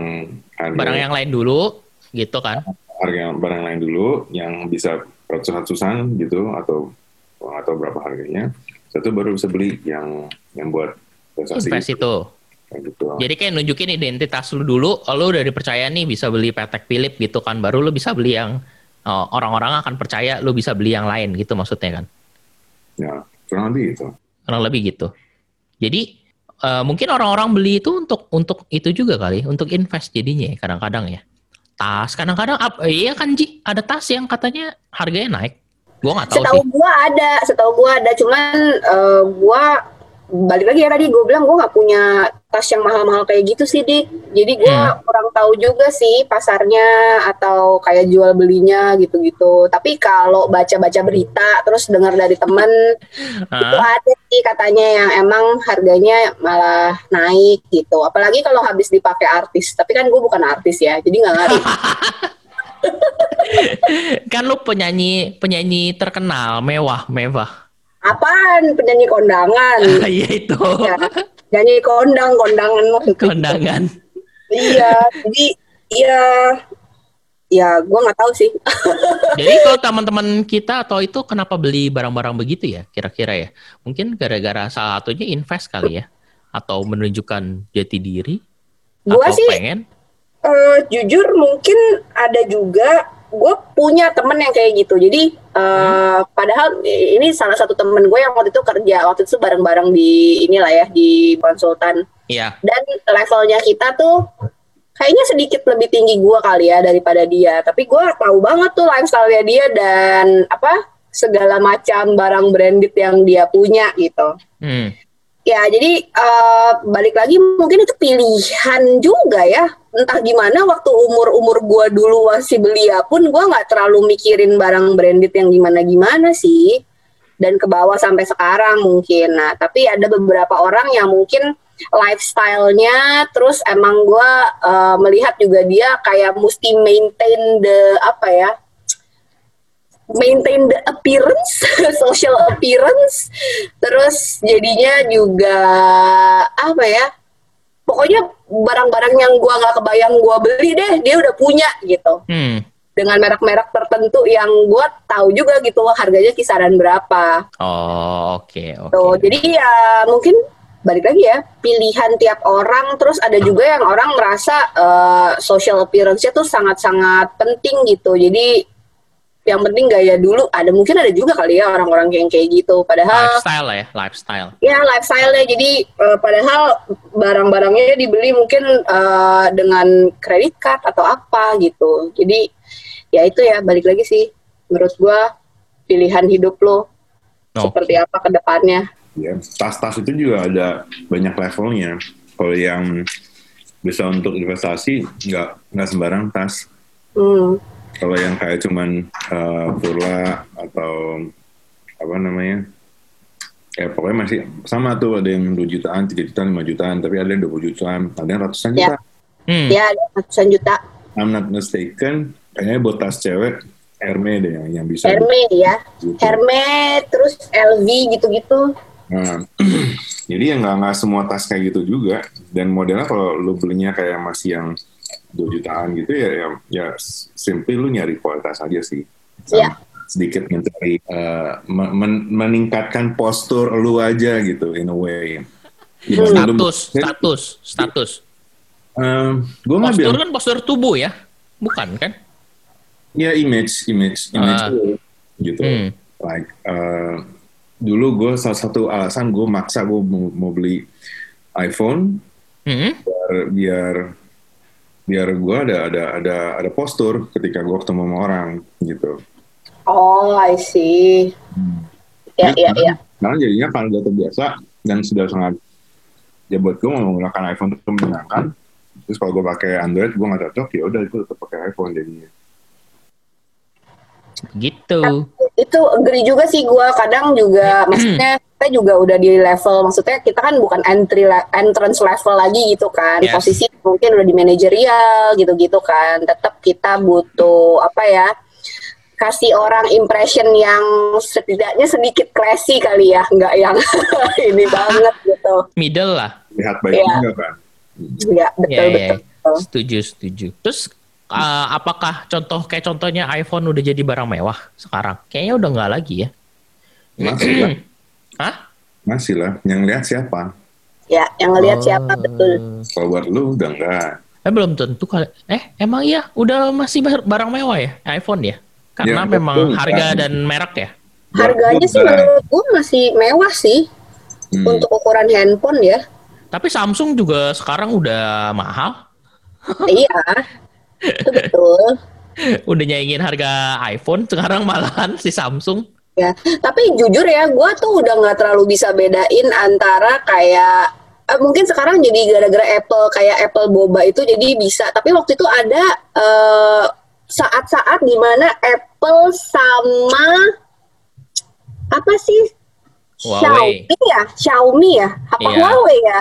harga, Barang yang lain dulu, gitu kan? harga yang barang lain dulu yang bisa ratus-ratusan gitu atau atau berapa harganya. Satu baru bisa beli yang yang buat investasi Invest itu. gitu. Jadi kayak nunjukin identitas lu dulu, oh, lu udah dipercaya nih bisa beli Patek Philip gitu kan, baru lu bisa beli yang oh, orang-orang akan percaya lu bisa beli yang lain gitu maksudnya kan. Ya, kurang lebih gitu. Kurang lebih gitu. Jadi eh, mungkin orang-orang beli itu untuk untuk itu juga kali, untuk invest jadinya ya, kadang-kadang ya. Tas kadang-kadang ap- eh, iya kan Ji, ada tas yang katanya harganya naik. Gua nggak tahu Setahu sih. gua ada, setahu gua ada, cuman eh, gua balik lagi ya tadi gue bilang gua nggak punya tas yang mahal-mahal kayak gitu sih dik. Jadi gua kurang tahu juga sih pasarnya atau kayak jual belinya gitu-gitu. Tapi kalau baca-baca berita terus dengar dari temen itu ada sih katanya yang emang harganya malah naik gitu. Apalagi kalau habis dipakai artis. Tapi kan gue bukan artis ya, jadi nggak ngaruh. kan lu penyanyi penyanyi terkenal, mewah, mewah. Apaan penyanyi kondangan? Iya itu. Ya, nyanyi kondang, kondangan. Kondangan. Iya, jadi iya, ya gue nggak tahu sih. Jadi kalau teman-teman kita atau itu kenapa beli barang-barang begitu ya kira-kira ya? Mungkin gara-gara salah satunya invest kali ya? Atau menunjukkan jati diri? Gue atau sih pengen? eh, jujur mungkin ada juga gue punya temen yang kayak gitu. Jadi eh, padahal ini salah satu temen gue yang waktu itu kerja waktu itu bareng-bareng di inilah ya di konsultan. Iya. Dan levelnya kita tuh kayaknya sedikit lebih tinggi gue kali ya daripada dia. Tapi gue tahu banget tuh lifestyle-nya dia dan apa segala macam barang branded yang dia punya gitu. Hmm. Ya, jadi eh, balik lagi mungkin itu pilihan juga ya. Entah gimana waktu umur-umur gua dulu masih belia pun gua nggak terlalu mikirin barang branded yang gimana-gimana sih. Dan ke bawah sampai sekarang mungkin. Nah, tapi ada beberapa orang yang mungkin lifestyle-nya terus emang gua eh, melihat juga dia kayak mesti maintain the apa ya? Maintain the appearance, social appearance, terus jadinya juga apa ya? Pokoknya barang-barang yang gua nggak kebayang gua beli deh, dia udah punya gitu. Hmm. Dengan merek-merek tertentu yang gua tahu juga gitu harganya kisaran berapa. Oh, oke, oke. Tuh, jadi ya mungkin balik lagi ya pilihan tiap orang terus ada juga yang orang merasa eh, social appearance-nya tuh sangat-sangat penting gitu jadi yang penting gaya dulu ada mungkin ada juga kali ya orang-orang yang kayak gitu. Padahal lifestyle lah ya, lifestyle. ya lifestyle-nya. Jadi eh, padahal barang-barangnya dibeli mungkin eh, dengan kredit card atau apa gitu. Jadi ya itu ya balik lagi sih. Menurut gua pilihan hidup lo Oh. seperti apa ke depannya. Ya tas-tas itu juga ada banyak levelnya. Kalau yang bisa untuk investasi nggak nggak sembarang tas. Hmm. Kalau yang kayak cuman uh, purla atau apa namanya ya pokoknya masih sama tuh ada yang 2 jutaan, 3 jutaan, 5 jutaan tapi ada yang 20 jutaan, ada yang ratusan Ya. juta Hmm. ya ada ratusan juta I'm not mistaken kayaknya buat tas cewek Hermes deh yang, yang bisa. Hermes ya. gitu. Hermes terus LV gitu-gitu. Nah, jadi ya nggak nggak semua tas kayak gitu juga. Dan modelnya kalau lu belinya kayak masih yang 2 jutaan gitu ya, ya, ya simply lu nyari kualitas aja sih. Sama Iya. Sedikit mencari eh, men- men- meningkatkan postur lu aja gitu in a way. Gimana lu- Status, status, status. gue mah Postur kan postur tubuh ya, bukan kan? ya image, image, image Ah. lu, gitu. Hmm. Like eh, dulu gue salah satu alasan gue maksa gue mau, mau beli iPhone Hmm. biar biar biar gue ada ada ada ada postur ketika gue ketemu sama orang gitu. Oh, I see. Ya, Jadi ya, sekarang- ya. Sekarang jadinya karena udah terbiasa dan sudah sangat ya buat gue mau menggunakan iPhone itu menyenangkan. Terus kalau gue pakai Android gue nggak cocok ya udah gue tetap pakai iPhone jadinya. Gitu. Itu agree juga sih gua kadang juga maksudnya kita juga udah di level maksudnya kita kan bukan entry le- entrance level lagi gitu kan. Yes. Posisi mungkin udah di manajerial gitu-gitu kan. Tetap kita butuh apa ya? kasih orang impression yang setidaknya sedikit classy kali ya, nggak yang ini banget gitu. Middle lah. Lihat baik Iya. juga kan. Ya, betul Ya, ya, betul. betul. Setuju, setuju. Terus uh, apakah contoh kayak contohnya iPhone udah jadi barang mewah sekarang? Kayaknya udah nggak lagi ya. Masih lah, Hah? masih lah. Yang lihat siapa? Ya, yang siapa Oh. betul. Kalau buat lu udah enggak. Eh belum tentu kali. Eh emang iya udah masih bar- barang mewah ya iPhone ya? Karena Ya, memang betul, harga kan. dan merek ya. Harganya sih menurut gua masih mewah sih Hmm. untuk ukuran handphone ya. Tapi Samsung juga sekarang udah mahal. iya, itu betul. Udah nyaingin harga iPhone sekarang malahan si Samsung. Ya, tapi jujur ya, gua tuh udah nggak terlalu bisa bedain antara kayak eh, mungkin sekarang jadi gara-gara Apple kayak Apple Boba itu jadi bisa. Tapi waktu itu ada eh, saat-saat di mana Apple sama apa sih Huawei. Xiaomi ya, Xiaomi ya, apa Iya. Huawei ya?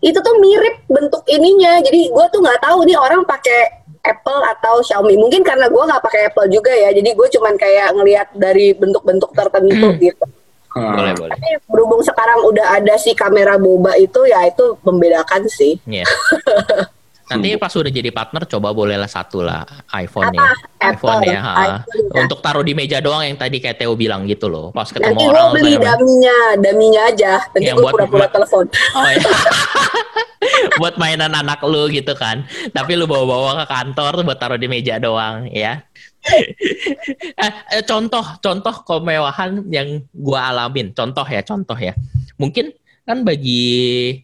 Itu tuh mirip bentuk ininya. Jadi gua tuh nggak tahu nih orang pakai Apple atau Xiaomi. Mungkin karena gua nggak pakai Apple juga ya. Jadi gue cuman kayak ngelihat dari bentuk-bentuk tertentu gitu. Ah, Boleh, boleh. Tapi berhubung sekarang udah ada si kamera boba itu ya itu membedakan sih. Iya. Nanti pas udah jadi partner coba bolehlah satu lah iPhone ya. Apa? iPhone ya. ha. iPhone ya. Untuk taruh di meja doang yang tadi kayak Theo bilang gitu loh. Pas ketemu Nanti gue orang beli daminya, daminya aja. Nanti Yang gue buat- pura-pura buat- telepon. Oh ya. buat mainan anak lu gitu kan. Tapi lu bawa-bawa ke kantor buat taruh di meja doang ya. eh, eh, contoh contoh kemewahan yang gua alamin. Contoh ya, contoh ya. Mungkin kan bagi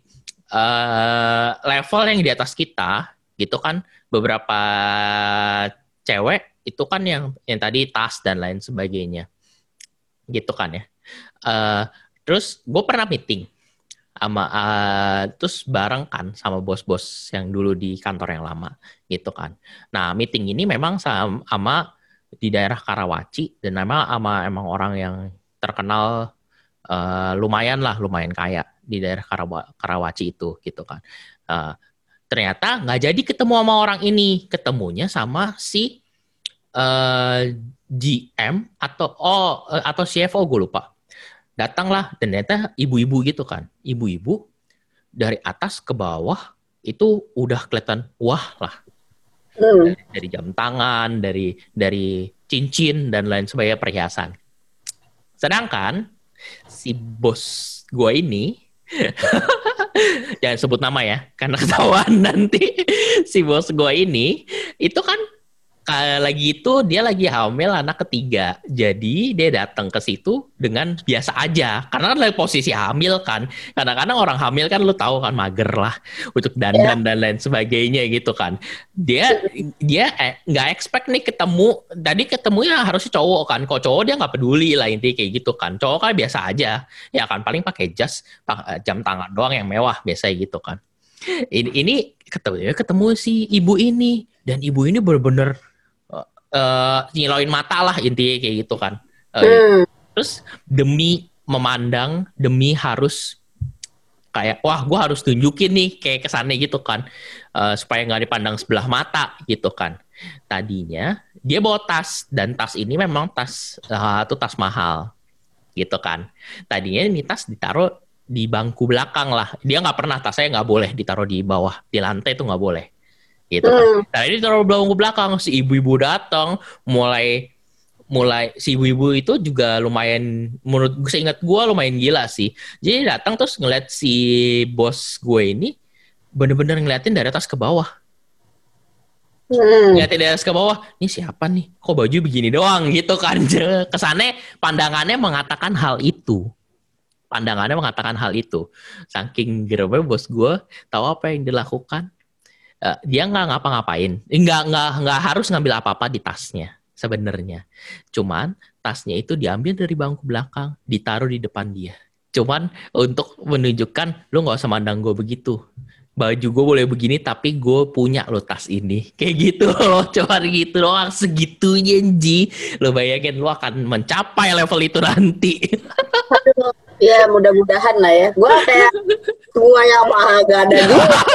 eh, level yang di atas kita gitu kan beberapa cewek itu kan yang yang tadi tas dan lain sebagainya. Gitu kan ya. Eh, terus gue pernah meeting sama eh, terus bareng kan sama bos-bos yang dulu di kantor yang lama gitu kan. Nah meeting ini memang sama, sama di daerah Karawaci dan memang sama emang orang yang terkenal eh, lumayan lah lumayan kaya di daerah Karawa- Karawaci itu gitu kan. Eh, ternyata nggak jadi ketemu sama orang ini, ketemunya sama si eh, GM atau oh atau CFO gue lupa. Datanglah dan ternyata ibu-ibu gitu kan. Ibu-ibu dari atas ke bawah itu udah kelihatan wah lah. Hmm. dari jam tangan dari dari cincin dan lain sebagainya perhiasan. Sedangkan si bos gua ini jangan sebut nama ya karena ketahuan nanti. Si bos gua ini itu kan ka- lagi itu dia lagi hamil anak ketiga. Jadi dia datang ke situ dengan biasa aja. Karena kan lagi posisi hamil kan. Kadang-kadang orang hamil kan lu tahu kan mager lah untuk dandan dan lain sebagainya gitu kan. Dia dia eh, nggak expect nih ketemu. Tadi ketemunya harusnya cowok kan. Kok cowok dia nggak peduli lah intinya kayak gitu kan. Cowok kan biasa aja. Ya kan paling pakai jas, pak- jam tangan doang yang mewah biasa gitu kan. Ini, ini ketemu ketemu si ibu ini dan ibu ini bener-bener eh nyilauin mata lah intinya kayak gitu kan. Eh, Hmm. Terus demi memandang, demi harus kayak wah gue harus tunjukin nih kayak kesannya gitu kan. Eh, supaya nggak dipandang sebelah mata gitu kan. Tadinya dia bawa tas dan tas ini memang tas uh, itu tas mahal gitu kan. Tadinya ini tas ditaruh di bangku belakang lah. Dia nggak pernah tasnya nggak boleh ditaruh di bawah di lantai itu nggak boleh gitu kan. Nah ini ditaruh di bangku belakang. Si ibu-ibu datang mulai mulai si ibu-ibu itu juga lumayan menurut gue seingat gue lumayan gila sih. Jadi datang terus ngeliat si bos gue ini bener-bener ngeliatin dari atas ke bawah. Hmm. ngeliatin dari atas ke bawah ini siapa nih? Kok baju begini doang? Gitu kan. Kesannya pandangannya mengatakan hal itu. Pandangannya mengatakan hal itu. Saking geremnya bos gue tahu apa yang dilakukan Eh, dia nggak ngapa-ngapain. Eh, nggak nggak nggak harus ngambil apa-apa di tasnya sebenarnya. Cuman tasnya itu diambil dari bangku belakang ditaruh di depan dia. Cuman untuk menunjukkan lu nggak usah mandang gue begitu. Baju gue boleh begini tapi gue punya lo tas ini. Kayak gitu loh cuman gitu doang. Segitunya Ji. Lo bayangin lo akan mencapai level itu nanti Ya mudah-mudahan lah ya. Gua kayak semuanya mah gak ada juga.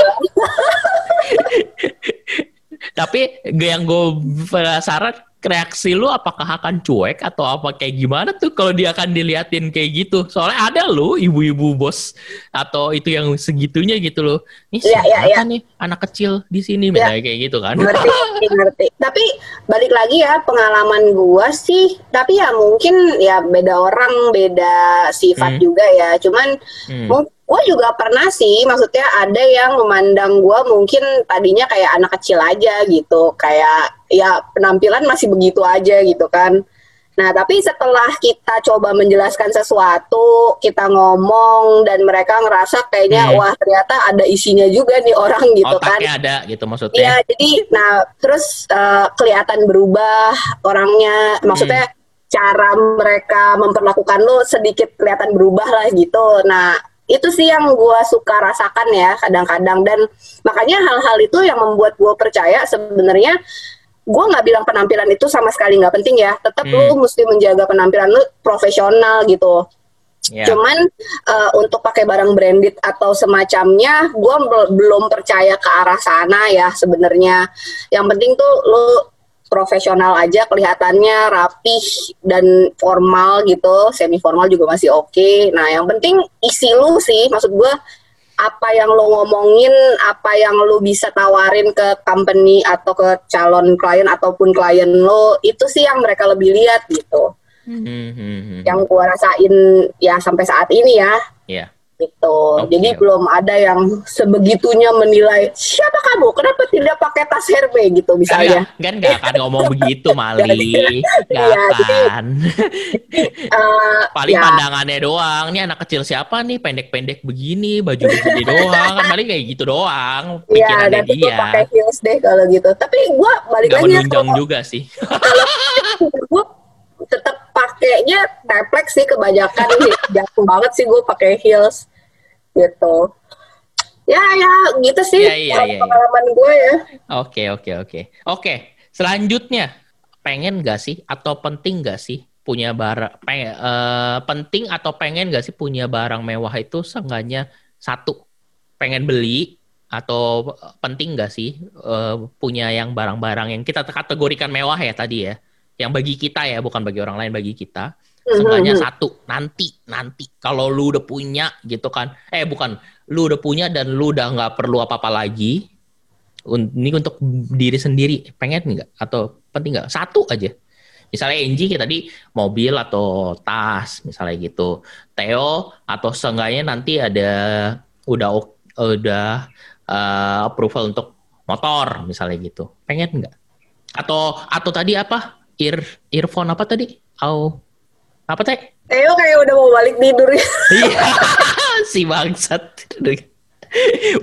tapi yang gue penasaran reaksi lu apakah akan cuek atau apa kayak gimana tuh kalau dia akan diliatin kayak gitu soalnya ada lo ibu-ibu bos atau itu yang segitunya gitu loh ini Iya, siapa iya, iya. nih anak kecil di sini Iya. misalnya kayak gitu kan ngerti ngerti tapi balik lagi ya pengalaman gua sih tapi ya mungkin ya beda orang beda sifat Hmm. juga ya cuman Hmm. Gue juga pernah sih maksudnya ada yang memandang gua mungkin tadinya kayak anak kecil aja gitu kayak ya penampilan masih begitu aja gitu kan. Nah tapi setelah kita coba menjelaskan sesuatu kita ngomong dan mereka ngerasa kayaknya Hmm. wah ternyata ada isinya juga nih orang gitu kan. otaknya ada gitu Iya, maksudnya jadi nah terus eh, kelihatan berubah orangnya, maksudnya cara mereka memperlakukan lo sedikit kelihatan berubah lah gitu. Nah itu sih yang gue suka rasakan ya kadang-kadang dan makanya hal-hal itu yang membuat gue percaya sebenarnya gue nggak bilang penampilan itu sama sekali nggak penting ya. Tetap Hmm. lu mesti menjaga penampilan lu profesional gitu. Ya. Cuman eh, untuk pakai barang branded atau semacamnya, gue belum percaya ke arah sana ya sebenarnya. Yang penting tuh lo profesional aja, kelihatannya rapih dan formal gitu, semi formal juga masih oke. Nah, yang penting isi lu sih, maksud gue apa yang lo ngomongin, apa yang lo bisa tawarin ke company atau ke calon klien ataupun klien lo, itu sih yang mereka lebih lihat gitu Hmm, hmm, hmm. yang gua rasain ya sampai saat ini ya Iya. Gitu. Oke, Jadi belum ada yang sebegitunya menilai siapa kamu, kenapa tidak pakai tas Hermes? gitu misalnya. nggak- kan nggak akan ngomong begitu Mali. Nggak Iya, jadi- akan. Eh, paling ya, pandangannya doang nih anak kecil siapa nih? Pendek-pendek begini baju begini doang. Kan paling kayak gitu doang ya pikirannya nanti dia. pakai heels deh kalau gitu. Tapi gua balik nggak lagi ya, kalau juga sih. gue tetap pakainya triplek sih kebanyakan. Jatuh banget sih gue pakai heels gitu. Ya ya gitu sih Iya, iya, iya, iya. pengalaman gue ya. Oke oke oke oke selanjutnya pengen gak sih atau penting gak sih punya barang peng- eh, penting atau pengen gak sih punya barang mewah itu seenggaknya satu pengen beli atau penting gak sih eh, punya yang barang-barang yang kita kategorikan mewah ya tadi ya yang bagi kita ya bukan bagi orang lain bagi kita seenggaknya Mhm. satu nanti nanti. Kalau lu udah punya gitu kan. Eh bukan. Lu udah punya dan lu udah nggak perlu apa-apa lagi Un- ini untuk diri sendiri. Pengen nggak? Atau penting nggak? Satu aja. Misalnya Enji kayak tadi mobil atau tas misalnya gitu. Theo atau seenggaknya nanti ada udah udah eh, approval untuk motor misalnya gitu. Pengen nggak? Atau atau tadi apa? Ear earphone apa tadi? Au apa teh? Theo kayak udah mau balik tidur Iya, si bangsat.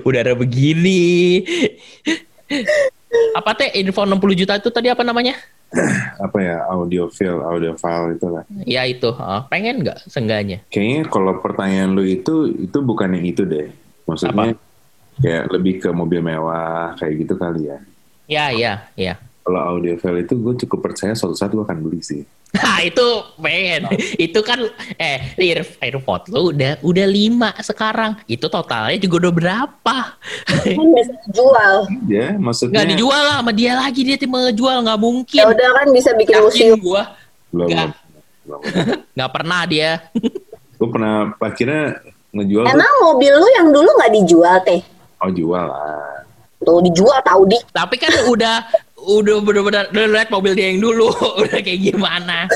Udara begini. Apa teh? Info 60 juta itu tadi apa namanya? apa ya? Audiophile audiophile itu lah. Ya itu, ah, pengen nggak sengganya? kayaknya kalau pertanyaan lu itu itu bukan yang itu deh. Maksudnya kayak lebih ke mobil mewah kayak gitu kali ya. Ya, ya, ya. kalau audiophile itu gue cukup percaya suatu saat gue akan beli sih Nah itu pengen, itu kan eh Air AirPod lu udah udah lima sekarang, itu totalnya juga udah berapa? Kan bisa jual. Ya, maksudnya Nggak dijual lah sama dia lagi dia tipe ngejual nggak mungkin. Ya udah kan bisa bikin Yakin museum. gua belum. Nggak. belum. nggak pernah dia. Gue pernah akhirnya ngejual tuh, Emang mobil lu yang dulu nggak dijual teh? oh jual lah. Tuh dijual tahu di. Tapi kan udah udah bener-bener udah lihat mobil dia yang dulu udah kayak gimana.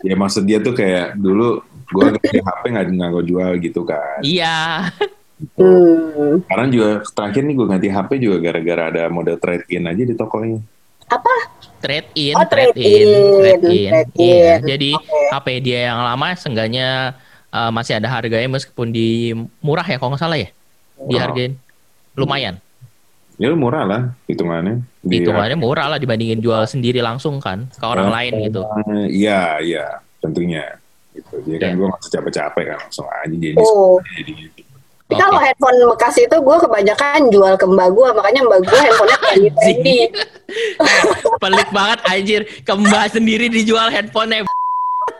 Ya maksud dia tuh kayak dulu gue ganti HP nggak nggak gue jual gitu kan. iya. Hmm. Sekarang juga terakhir nih gue ganti HP juga gara-gara ada model trade in aja di tokonya. Apa? Trade in, Oh, trade, trade in, in, trade in. trade Iya, in. jadi Oke. HP dia yang lama seenggaknya uh, masih ada harganya meskipun di murah ya kalau nggak salah ya. Dihargain lumayan. Ya lu murah lah hitungannya. Di- Hitungannya murah lah dibandingin jual sendiri langsung kan ke orang Oh, lain gitu. Iya, iya, tentunya. Gitu. Jadi kan Iya. gue nggak usah capek-capek kan langsung aja jadi Oh. jadi gitu. Oke. kalau handphone bekas itu gue kebanyakan jual ke mbak gue, makanya mbak gue handphonenya. Eh, pelik banget anjir. Kembah sendiri dijual handphonenya.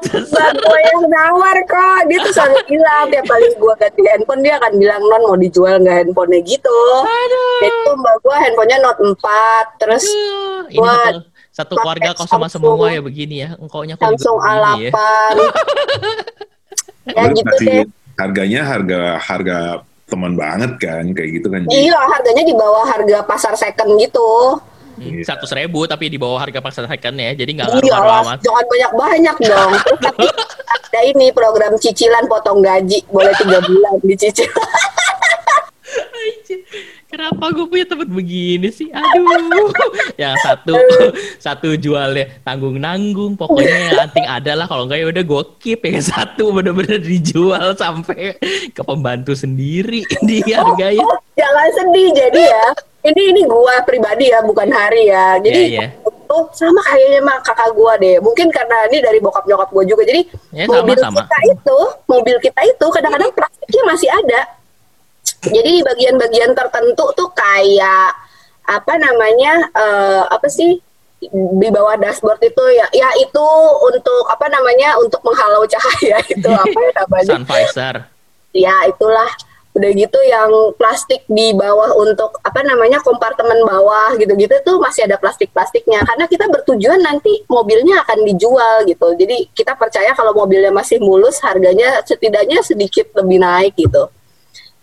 Gue yang nawar kok, dia tuh selalu bilang tiap kali gue ganti handphone dia akan bilang non mau dijual nggak handphonenya gitu. Aduh. Itu mbak gue handphonenya Note 4, terus Aduh. Ini Buat satu, satu keluarga kau sama Samsung. semua ya begini ya. Engkaunya kok Samsung begini ya. A8. ya Lu gitu deh. harganya harga harga teman banget kan kayak gitu kan. Iya, harganya di bawah harga pasar second gitu. Hmm, Satu seribu tapi di bawah harga pasar second ya. Jadi nggak ngaruh Iya lah, amat. jangan banyak-banyak dong. Terus tapi ada ini program cicilan potong gaji, boleh tiga bulan dicicil. Kenapa gue punya tempat begini sih? Aduh. Yang satu satu jualnya tanggung-nanggung. Pokoknya yang penting ada lah. Kalau enggak ya udah gue keep. Yang satu bener-bener dijual sampai ke pembantu sendiri di harganya. Oh, jangan sedih jadi ya. Ini ini gua pribadi ya, bukan hari ya. Jadi Iya, iya. itu sama kayaknya sama kakak gua deh. Mungkin karena ini dari bokap nyokap gua juga. Jadi Ya, mobil sama-sama. kita itu, mobil kita itu kadang-kadang plastiknya masih ada. Jadi di bagian-bagian tertentu tuh kayak apa namanya eh, apa sih di bawah dashboard itu ya ya itu untuk apa namanya untuk menghalau cahaya itu apa ya namanya Sun visor. ya itulah udah gitu yang plastik di bawah untuk apa namanya kompartemen bawah gitu-gitu tuh masih ada plastik-plastiknya. Karena kita bertujuan nanti mobilnya akan dijual gitu. Jadi kita percaya kalau mobilnya masih mulus harganya setidaknya sedikit lebih naik gitu.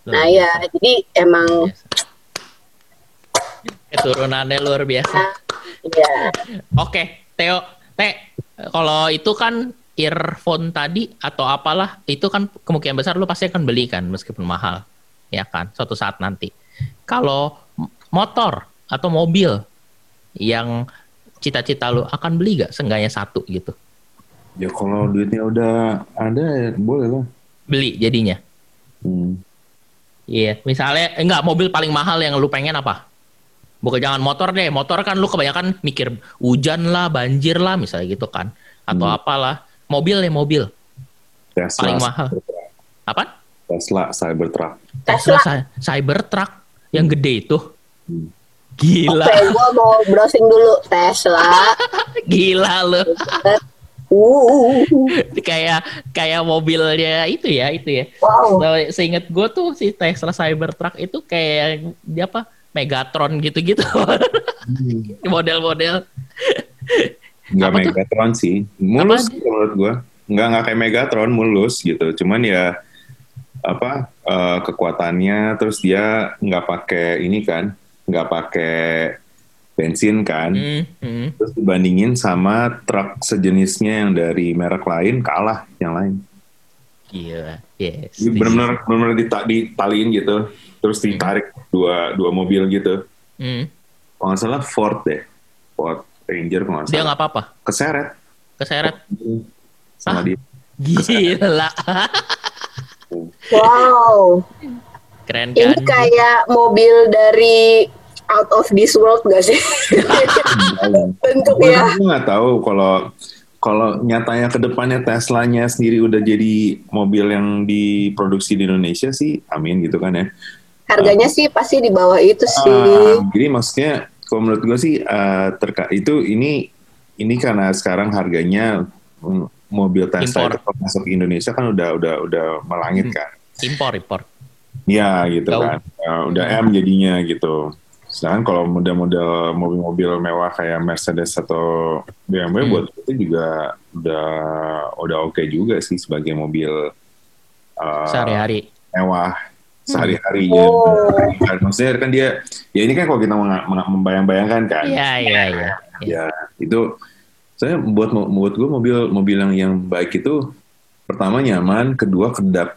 Nah ya jadi emang Keturunannya luar biasa. ya Oke, Theo, Teh, kalau itu kan earphone tadi atau apalah, itu kan kemungkinan besar lu pasti akan beli kan meskipun mahal, ya kan, suatu saat nanti. Kalau motor atau mobil yang cita-cita lu akan beli gak seenggaknya satu gitu? Ya kalau duitnya udah ada ya boleh lah. Beli jadinya. Hmm. Iya, misalnya eh, enggak mobil paling mahal yang lu pengen apa? Bukan jangan motor deh, motor kan lu kebanyakan mikir hujan lah, banjir lah, misalnya gitu kan, atau Hmm. apalah. Mobil ya mobil, Tesla. Paling mahal. Cybertruck. apa? Tesla Cybertruck. Tesla Tesla Cy- Cybertruck yang gede itu. Hmm. Gila, oke gua mau browsing dulu Tesla gila lu. uh kayak kayak mobilnya itu ya, itu ya. wow So, seinget gue tuh si Tesla Cybertruck itu kayak dia apa? Megatron gitu-gitu. Model-model. Nggak Apa tuh? Megatron sih. Mulus menurut gua. Nggak nggak kayak Megatron mulus gitu. Cuman ya apa eh, kekuatannya terus dia nggak pakai ini kan, nggak pakai bensin kan. Hmm, hmm. Terus dibandingin sama truk sejenisnya yang dari merek lain kalah yang lain. Gila. Yes. Benar-benar benar-benar dita- ditaliin gitu. Terus ditarik dua dua mobil gitu. Hmm. Kalau nggak salah Ford deh. Ford Ranger kalau nggak Dia nggak apa-apa. Keseret Keseret. sama Ah. dia. Gila. wow Keren Ini kan? kayak mobil dari out of this world gak sih? Bentuknya. Gue nggak tahu kalau kalau nyatanya ke depannya Teslanya sendiri udah jadi mobil yang diproduksi di Indonesia sih, amin gitu kan ya. Harganya sih pasti di bawah itu Ah, sih. jadi maksudnya kalau menurut gue sih eh, terka itu ini ini karena sekarang harganya mm, mobil Tesla Impor. itu masuk ke Indonesia kan udah udah udah melangit Hmm. kan. Impor, impor. Ya gitu Tahu. kan. Ya, udah M jadinya gitu. Sedangkan kalau model-model mobil-mobil mewah kayak Mercedes atau BMW Hmm. buat itu juga udah udah oke juga sih sebagai mobil uh, Sehari-hari. mewah sehari-hari Oh. ya. Kan, Maksudnya kan dia ya ini kan kalau kita membayang-bayangkan kan. Iya, iya, iya. Ya itu saya buat buat gue mobil mobil yang yang baik itu pertama nyaman, kedua kedap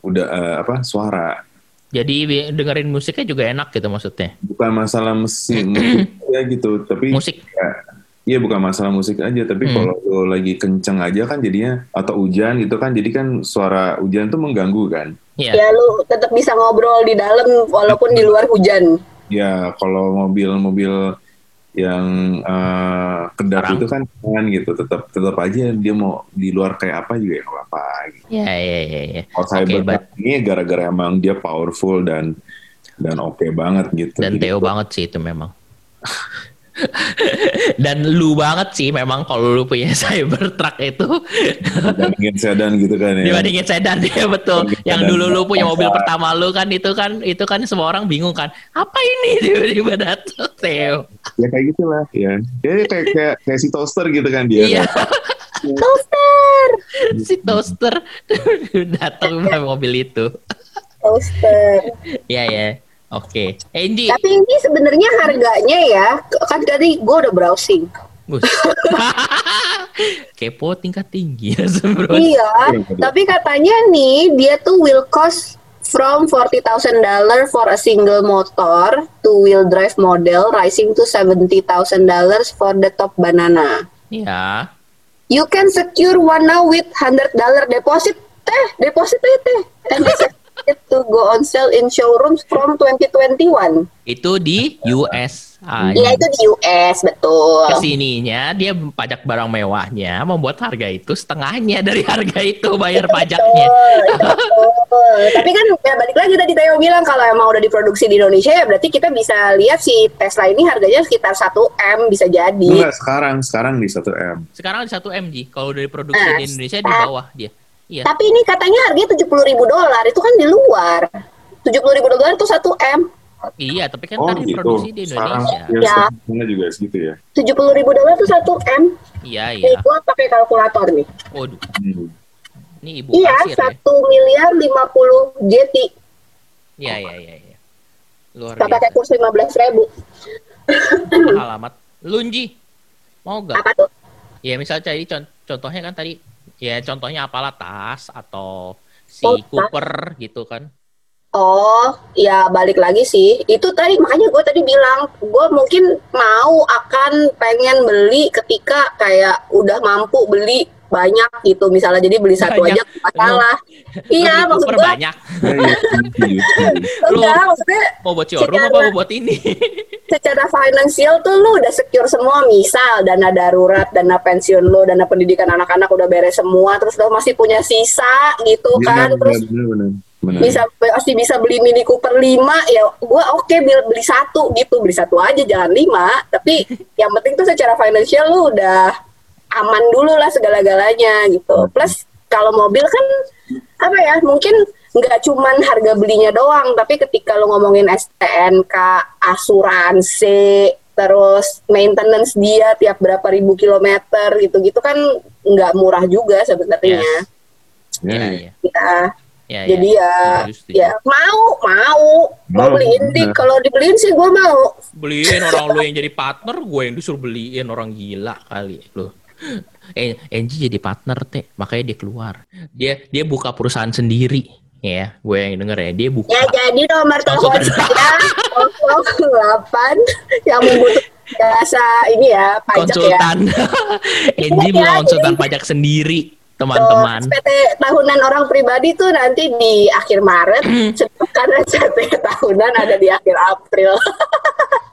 udah eh, apa suara Jadi dengerin musiknya juga enak gitu maksudnya. bukan masalah mesin musik ya gitu tapi Musik. iya bukan masalah musik aja tapi Hmm. kalau lo lagi kenceng aja kan jadinya atau hujan gitu kan jadi kan suara hujan tuh mengganggu kan Iya. Ya lu tetap bisa ngobrol di dalam walaupun di luar hujan. ya kalau mobil-mobil yang eh, kedap itu kan kan gitu tetap tetap aja dia mau di luar kayak apa juga ya nggak apa-apa gitu. Iya, iya, iya, iya. Kalau Oke, Cybertruck ini gara-gara emang dia powerful dan dan oke banget gitu. Dan Theo banget sih itu memang. Dan lu banget sih memang kalau lu punya Cybertruck itu Dibandingin sedan gitu kan ya. dibandingin sedan ya betul. Dibandingin Yang sedan dulu lu punya mobil pertama lu kan itu kan itu kan semua orang bingung kan. Apa ini tiba-tiba datang Theo? Ya kayak gitulah ya. Ya kayak kayak, kayak si toaster gitu kan dia. Iya. Toaster, si toaster datang mobil itu. toaster. Iya ya. Oke. Andy. Tapi ini sebenarnya harganya ya, kan tadi gue udah browsing. Bus. Kepo tingkat tinggi ya bro. Iya, tapi katanya nih dia tuh will cost from $40,000 for a single motor two wheel drive model rising to $70,000 for the top banana. Ya. You can secure one now with $100 deposit. Teh, deposit teh teh. To go on sale in showrooms from 2021. Itu di US. Ah, Iya itu di US betul. Ke sininya dia pajak barang mewahnya membuat harga itu setengahnya dari harga itu bayar pajaknya. Betul. Tapi kan ya balik lagi tadi Theo bilang kalau emang udah diproduksi di Indonesia ya berarti kita bisa lihat si Tesla ini harganya sekitar 1 M bisa jadi. Enggak sekarang sekarang di 1 m. Sekarang di 1 MG, kalau dari produksi Nah, di Indonesia di bawah dia. Iya. Tapi ini katanya harganya 70 ribu dolar itu kan di luar. 70 ribu dolar itu 1 M. Iya, tapi kan Oh tadi gitu. produksi di Indonesia. ya, Ya. juga segitu ya. 70 ribu dolar itu 1 M. Iya, iya. Nih gua pakai kalkulator nih. Waduh, Hmm. ini ibu Iya, kasir ya. 1 miliar 50 JT. Iya, iya, iya, iya. Luar Kita pakai biasa. kurs 15 ribu. Alamat. Lunji. Mau gak? Apa tuh? Ya misalnya tadi con- contohnya kan tadi ya contohnya apalah tas atau si Oh, tas. Cooper gitu kan. Oh, ya balik lagi sih. Itu tadi makanya gue tadi bilang, gue mungkin mau akan pengen beli ketika kayak udah mampu beli banyak gitu. Misalnya jadi beli satu Banyak. aja nggak masalah. Iya, maksud gue banyak. Ya, ya, setuju, setuju. Lu- enggak, maksudnya Mau buat showroom apa Secara- mau buat ini? secara finansial tuh lu udah secure semua. Misal dana darurat, dana pensiun lu, dana pendidikan anak-anak udah beres semua. Terus lu masih punya sisa gitu kan. Benar, Terus benar, benar, benar. Benar. bisa masih bisa beli Mini Cooper 5 ya gue oke beli, beli satu gitu beli satu aja jangan lima tapi yang penting tuh secara finansial lu udah aman dulu lah segala-galanya gitu plus kalau mobil kan apa ya mungkin nggak cuman harga belinya doang tapi ketika lu ngomongin STNK asuransi terus maintenance dia tiap berapa ribu kilometer gitu-gitu kan nggak murah juga sebenarnya Ya, Iya, ya. iya. kita Ya, jadi ya setuju. ya mau mau mau Mau, beliin di bener. kalau dibeliin sih gue mau beliin orang lu yang jadi partner, gue yang disuruh beliin orang gila kali lu. Eh, Angie jadi partner teh, makanya dia keluar. Dia dia buka perusahaan sendiri, ya. Gue yang denger ya, dia buka. ya jadi nomor telepon saya 08 yang membutuhkan jasa ini ya pajak ya konsultan. Angie Iya, jadi- konsultan pajak sendiri, teman-teman. SPT tahunan orang pribadi tuh nanti di akhir Maret sedangkan SPT tahunan ada di akhir April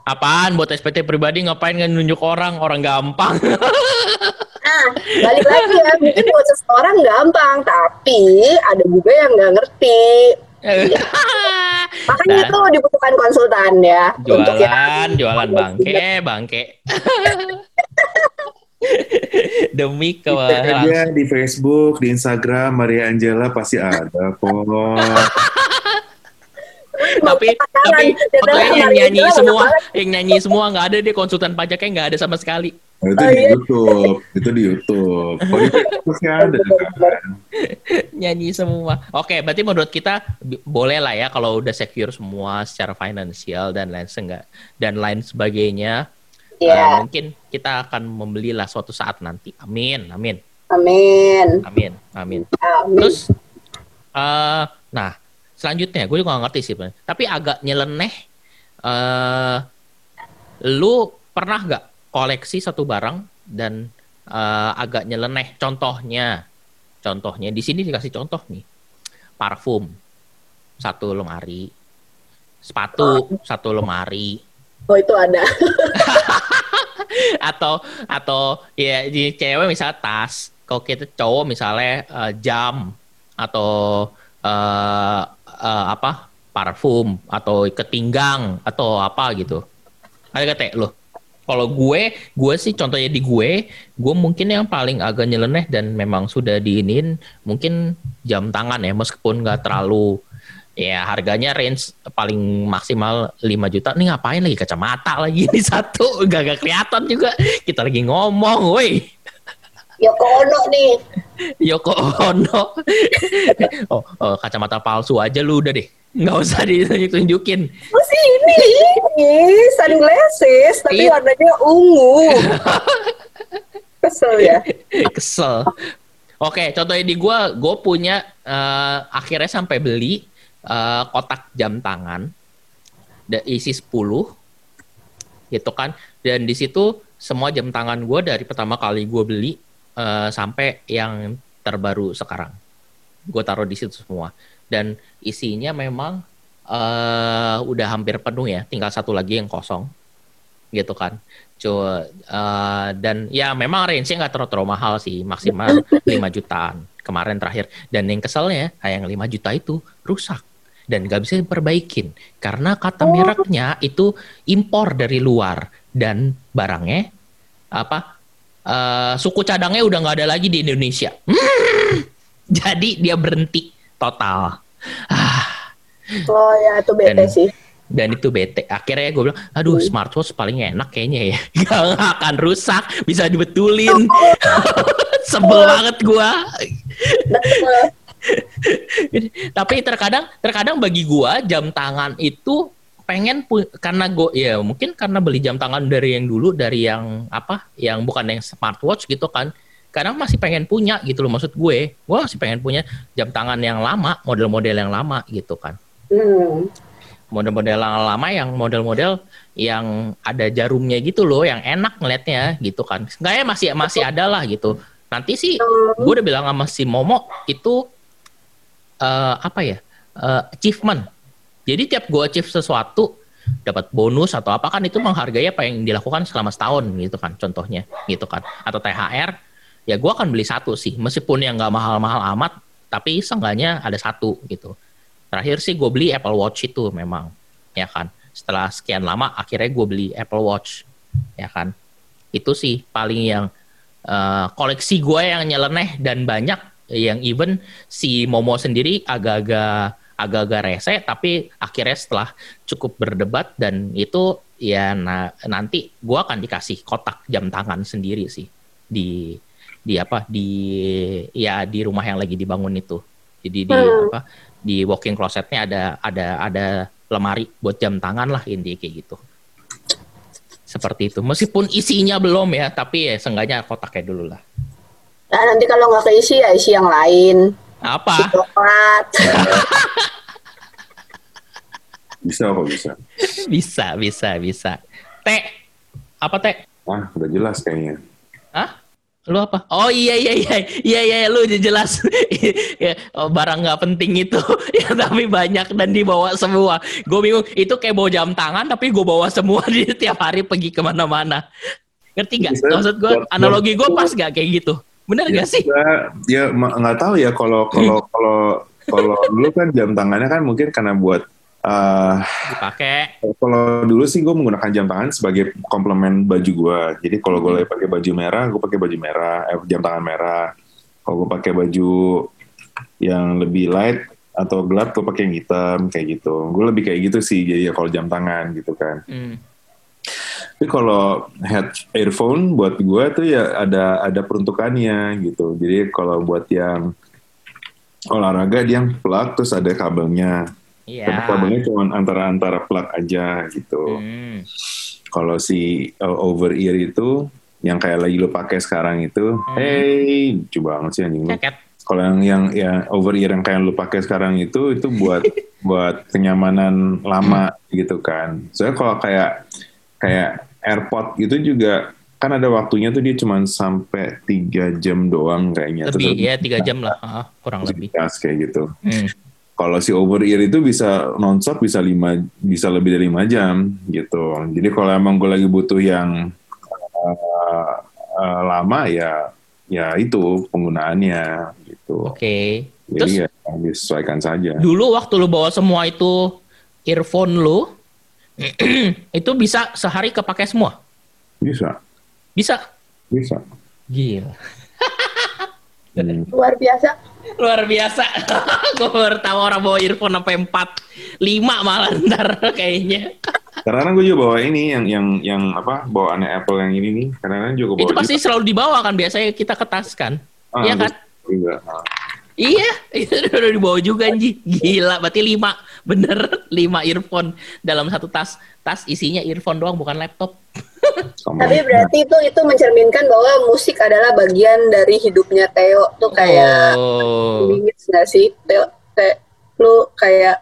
Apaan buat SPT pribadi ngapain nunjuk orang? Orang gampang. nah balik lagi ya mungkin buat seseorang gampang tapi ada juga yang nggak ngerti makanya Nah. tuh dibutuhkan konsultan ya untuk yang jualan, jualan bangke, bangke. Demi ke aja di Facebook, di Instagram Maria Angela pasti ada kok. tapi tapi fotonya yang "Maria nyanyi Angela semua, mana-mana." yang nyanyi semua nggak ada deh konsultan pajaknya nggak ada sama sekali. Nah, itu Oh, di iya. YouTube, itu di YouTube. Kalau di Facebook ada kan. nyanyi semua. Oke, berarti menurut kita boleh lah ya kalau udah secure semua secara finansial dan lain enggak dan lain sebagainya. Iya, eh, mungkin kita akan membelilah suatu saat nanti. Amin, amin, amin. amin, amin. Amin. Terus, eh nah selanjutnya gue juga gak ngerti sih, tapi agak nyeleneh. eh lu pernah nggak koleksi satu barang dan eh, agak nyeleneh? Contohnya, contohnya di sini dikasih contoh nih, parfum satu lemari, sepatu satu lemari, Oh itu ada. atau atau ya di cewek misalnya tas kalau kita cowok misalnya eh, jam atau eh, eh, apa parfum atau ketinggang atau apa gitu ada teh lo kalau gue gue sih contohnya di gue gue mungkin yang paling agak nyeleneh dan memang sudah diinin mungkin jam tangan ya meskipun nggak terlalu ya harganya range paling maksimal 5 juta. Nih ngapain lagi? Kacamata lagi ini satu. Gak, gak kelihatan juga. Kita lagi ngomong woi. Yoko Ono nih. Yoko Ono. Oh, oh, kacamata palsu aja lu udah deh. Nggak usah ditunjukin Oh sih ini, ini. Sunglasses, tapi Iya. warnanya ungu. Kesel ya. kesel. Oke contohnya di gua gue punya eh, akhirnya sampai beli eh, kotak jam tangan isi 10 gitu kan. Dan di situ semua jam tangan gue dari pertama kali gue beli eh, sampai yang terbaru sekarang. Gue taruh di situ semua. Dan isinya memang eh udah hampir penuh ya tinggal satu lagi yang kosong gitu kan. Coba eh, dan ya memang range-nya nggak terlalu, terlalu mahal sih maksimal 5 jutaan kemarin terakhir. Dan yang keselnya yang 5 juta itu rusak dan nggak bisa diperbaikin. Karena kata mereknya itu impor dari luar. Dan barangnya apa eh, suku cadangnya udah nggak ada lagi di Indonesia. Hmm, jadi dia berhenti. Total. Ah, Oh ya itu bete Dan- sih. dan itu bete. Akhirnya gue bilang aduh smartwatch paling enak kayaknya ya. Gak, akan rusak bisa dibetulin. Sebel banget gua. Betul. Tapi terkadang terkadang bagi gua jam tangan itu pengen karena gue ya mungkin karena beli jam tangan dari yang dulu dari yang apa yang bukan yang smartwatch gitu kan. Kadang masih pengen punya gitu loh maksud gue. Gue masih pengen punya jam tangan yang lama model-model yang lama gitu kan. Hmm. model-model yang lama yang model-model yang ada jarumnya gitu loh yang enak ngeliatnya gitu kan. Kayaknya masih masih ada lah gitu. Nanti sih gue udah bilang sama si Momo itu eh, apa ya eh, achievement. Jadi tiap gue achieve sesuatu dapat bonus atau apa kan itu menghargai apa yang dilakukan selama setahun gitu kan contohnya gitu kan. Atau THR ya gue akan beli satu sih. Meskipun yang nggak mahal-mahal amat tapi seenggaknya ada satu gitu. Terakhir sih gue beli Apple Watch itu memang ya kan. Setelah sekian lama akhirnya gue beli Apple Watch ya kan. Itu sih paling yang eh, koleksi gue yang nyeleneh dan banyak yang even si Momo sendiri agak-agak agak-agak rese tapi akhirnya setelah cukup berdebat dan itu ya na- nanti gue akan dikasih kotak jam tangan sendiri sih. Di di apa di ya di rumah yang lagi dibangun itu. Jadi di Hmm. apa di walking closetnya ada ada ada lemari buat jam tangan lah intinya kayak gitu. Seperti itu. Meskipun isinya belum ya tapi ya seenggaknya kotaknya dulu lah Nah, nanti kalau nggak keisi ya isi yang lain. apa Coklat. Bisa kok bisa. bisa bisa bisa teh apa teh Ah, udah jelas kayaknya. Hah? Lu apa? Oh iya iya iya iya iya lu udah jelas Ya, oh, barang nggak penting itu ya tapi banyak dan dibawa semua. Gue bingung itu kayak bawa jam tangan tapi gue bawa semua di tiap hari pergi ke mana-mana. Ngerti nggak? Bisa. Maksud gue analogi gue pas gak kayak gitu? Bener Ya, gak sih? ya, ya ma- nggak tahu ya kalau kalau kalau kalau dulu kan jam tangannya kan mungkin karena buat eh, Dipakai. kalau dulu sih gue menggunakan jam tangan sebagai komplement baju gue. Jadi kalau gue lagi pakai baju merah, gue pakai baju merah, eh, jam tangan merah. Kalau gue pakai baju yang lebih light atau gelap, gue pakai yang hitam kayak gitu. Gue lebih kayak gitu sih. Jadi ya kalau jam tangan gitu kan. Hmm. Tapi kalau head earphone buat gue tuh ya ada ada peruntukannya gitu. Jadi kalau buat yang olahraga dia yang plug terus ada kabelnya. Iya. Tapi kabelnya cuma antara antara plug aja gitu. Hmm. Kalau si uh, over ear itu yang kayak lagi lo pakai sekarang itu, Hmm. hey, lucu banget sih anjing lu. Kalau yang yang ya over ear yang kayak lo pakai sekarang itu itu buat buat kenyamanan lama gitu kan. Soalnya kalau kayak kayak AirPod gitu juga kan ada waktunya tuh dia cuma sampai tiga jam doang kayaknya. Lebih Terus ya tiga jam lah, Ah, kurang lebih. kayak gitu. Hmm. Kalau si over ear itu bisa nonstop bisa lima bisa lebih dari lima jam gitu. Jadi kalau emang gue lagi butuh yang uh, uh, lama ya ya itu penggunaannya gitu. Oke. Terus Jadi ya disesuaikan saja. dulu waktu lu bawa semua itu earphone lu itu bisa sehari kepake semua. Bisa, Bisa. bisa. Gila. Hmm. Luar biasa. Luar biasa. Gue baru tahu orang bawa earphone sampai 4 5 malah ntar kayaknya. Karena gue juga bawa ini yang yang yang apa bawaannya Apple yang ini nih. Karena juga bawa Itu pasti juga. selalu dibawa kan biasanya kita ke tas kan. Ah, Iya kan? terus juga. Ah. Iya, itu udah dibawa juga Nji. Gila, berarti 5. Bener, 5 earphone dalam satu tas. Tas isinya earphone doang bukan laptop. Sama. Tapi berarti itu itu mencerminkan bahwa musik adalah bagian dari hidupnya Theo tuh kayak Oh. nggak sih Theo, Te- lu kayak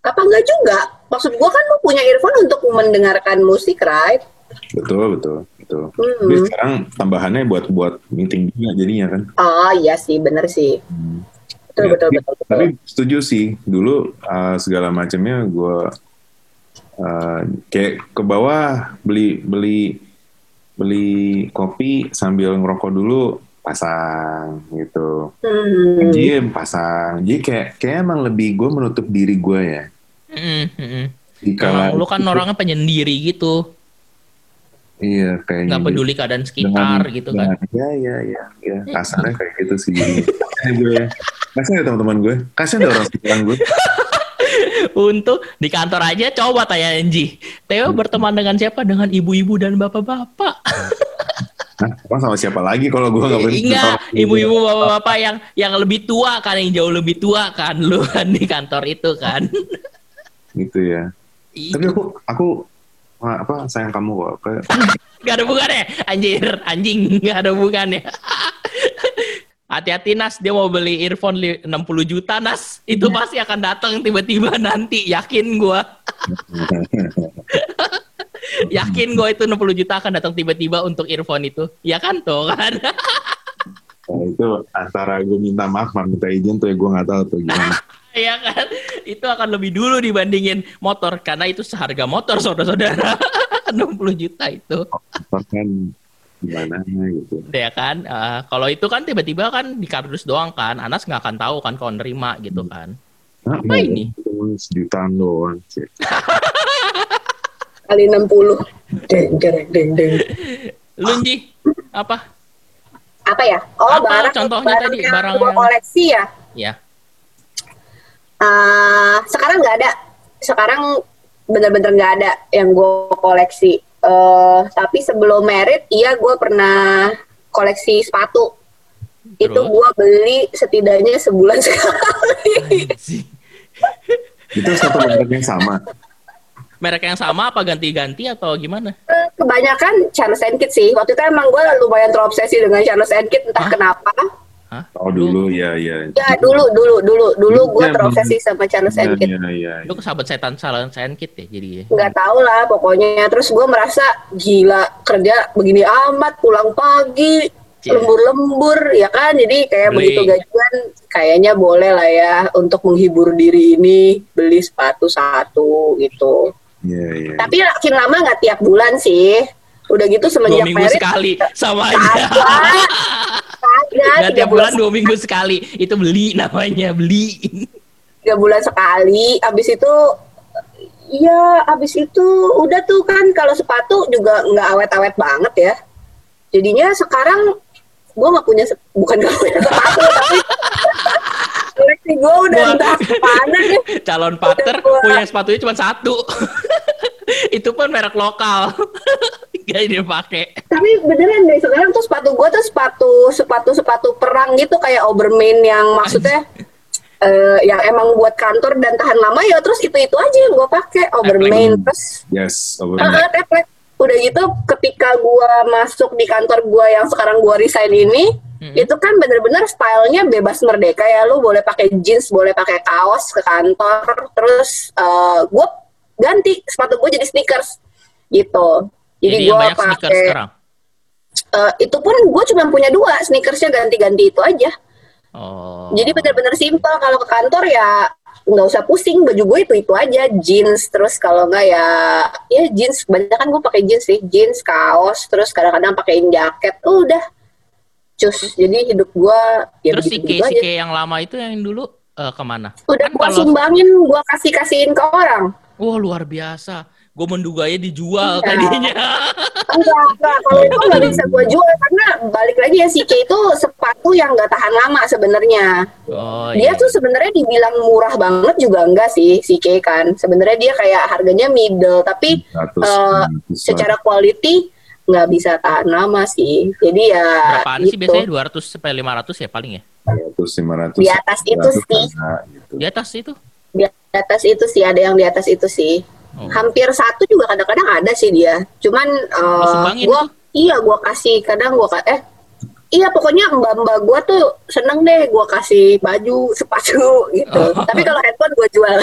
apa enggak juga maksud gua kan lu punya earphone untuk mendengarkan musik right Betul, betul, betul. Hmm. Tapi sekarang tambahannya buat buat meeting juga jadinya kan. oh iya sih bener sih Hmm. betul Ya, betul tapi- betul, betul. Tapi setuju sih, dulu uh, segala macamnya gue uh, kayak ke bawah beli beli beli kopi sambil ngerokok dulu pasang gitu. Hmm. Pasang. Jadi kayak kayak emang lebih gue menutup diri gue ya. Mm, mm, mm. Di kala- Emang lu kan orangnya penyendiri gitu. Iya kayaknya. nggak peduli keadaan sekitar Dengan- gitu kan. dengan- Ya ya ya ya kasarnya kayak gitu sih. Kasian gue. Kasian ya teman-teman gue. Kasian orang sekitar gue. Untuk di kantor aja coba tanya Enji. Theo berteman dengan siapa? Dengan ibu-ibu dan bapak-bapak. Emang sama siapa lagi kalau gue nggak Enggak, sama- ibu-ibu bapak-bapak yang yang lebih tua kan, yang jauh lebih tua kan, lu kan di kantor itu kan. Gitu ya. Tapi aku aku apa sayang kamu kok. Kayak, Gak ada hubungannya, anjir, anjing, gak ada hubungannya. Hati-hati Nas, dia mau beli earphone li- 60 juta Nas, itu pasti akan datang tiba-tiba nanti, yakin gua. yakin gua itu 60 juta akan datang tiba-tiba untuk earphone itu. Ya kan tuh kan? Nah, itu antara gue minta maaf sama minta izin tuh ya gue nggak tahu tuh gimana. ya kan? Itu akan lebih dulu dibandingin motor karena itu seharga motor saudara-saudara. 60 juta itu. Apa kan gimana gitu. ya kan Eh, kalau itu kan tiba-tiba kan di kardus doang kan Anas nggak akan tahu kan kalau nerima gitu kan Nah, Apa ini? Cuma sejutaan doang sih. kali 60 deng deng deng deng lu Nji apa apa ya oh Apa barang contohnya tadi? yang Barang yang- koleksi ya ya Eh, sekarang nggak ada. Sekarang bener-bener nggak ada yang gue koleksi. Eh, tapi sebelum merit iya gue pernah koleksi sepatu. Itu Terus? gue beli setidaknya sebulan sekali. Itu satu merek yang sama. merek yang sama apa ganti-ganti atau gimana? Eh, kebanyakan Charles and Kit sih. Waktu itu emang gue lumayan terobsesi dengan Charles and Kit entah Hah? kenapa Hah? Oh dulu. Ya ya. ya dulu dulu dulu. Dulu gue Ya, terobsesi sama Charles Ya, and Kit ya, ya. lu ke sahabat setan salah kit ya jadi nggak tahu lah pokoknya. Terus gue merasa gila kerja begini amat pulang pagi lembur-lembur ya kan? Jadi kayak Beli. begitu gajian kayaknya boleh lah ya untuk menghibur diri ini beli sepatu satu gitu. Iya, iya. tapi makin lama nggak tiap bulan sih. Udah gitu dua semenjak minggu merit sekali sama aja nggak tiga tiap bulan dua minggu sekali itu beli namanya beli tiga bulan sekali abis itu Iya, abis itu udah tuh kan kalau sepatu juga nggak awet-awet banget ya. Jadinya sekarang gue nggak punya bukan nggak punya sepatu tapi koleksi gue udah Gua- entah ke mana deh. Calon partner gua- punya sepatunya cuma satu. itu pun merek lokal. Gak dipakai. Tapi beneran deh sekarang tuh sepatu gue tuh sepatu sepatu sepatu perang gitu kayak Obermain yang maksudnya eh, yang emang buat kantor dan tahan lama ya terus itu itu aja yang gue pakai Obermain Teplek. terus Yes, Ah, teplek. Udah gitu ketika gua masuk di kantor gua yang sekarang gua resign ini, Hmm. itu kan bener-bener stylenya bebas merdeka ya. Lu boleh pakai jeans, boleh pakai kaos ke kantor. Terus eh gua ganti sepatu gua jadi sneakers gitu. Jadi, Jadi sneakers pakai eh, itu pun gua cuma punya dua sneakersnya ganti-ganti itu aja. Oh. Jadi bener-bener simpel kalau ke kantor ya nggak usah pusing baju gue itu itu aja jeans terus kalau nggak ya ya jeans banyak kan gue pakai jeans sih jeans kaos terus kadang-kadang pakein jaket udah cus jadi hidup gue ya Terus si begitu K, si yang lama itu yang dulu eh, ke mana? udah Kan gue kalau- sumbangin gue kasih kasihin ke orang Wah luar biasa. Gue menduganya dijual Iya. tadinya. enggak enggak kalau itu nggak bisa gue jual karena balik lagi ya si K itu sepatu yang nggak tahan lama sebenarnya Oh dia iya. tuh sebenarnya dibilang murah banget juga enggak sih si K kan sebenarnya dia kayak harganya middle tapi 100, eh, 100 secara quality nggak bisa tahan lama sih jadi ya Berapaan sih gitu. biasanya 200 sampai 500 ya paling ya? 400, 500. Di atas itu 100 sih. gitu. Di atas itu. di atas itu sih ada yang di atas itu sih Oh. hampir satu juga kadang-kadang ada sih dia cuman sumbangin gua iya gua kasih kadang gua eh iya pokoknya mbak-mbak gua tuh seneng deh gua kasih baju sepatu gitu Oh. tapi kalau handphone gua jual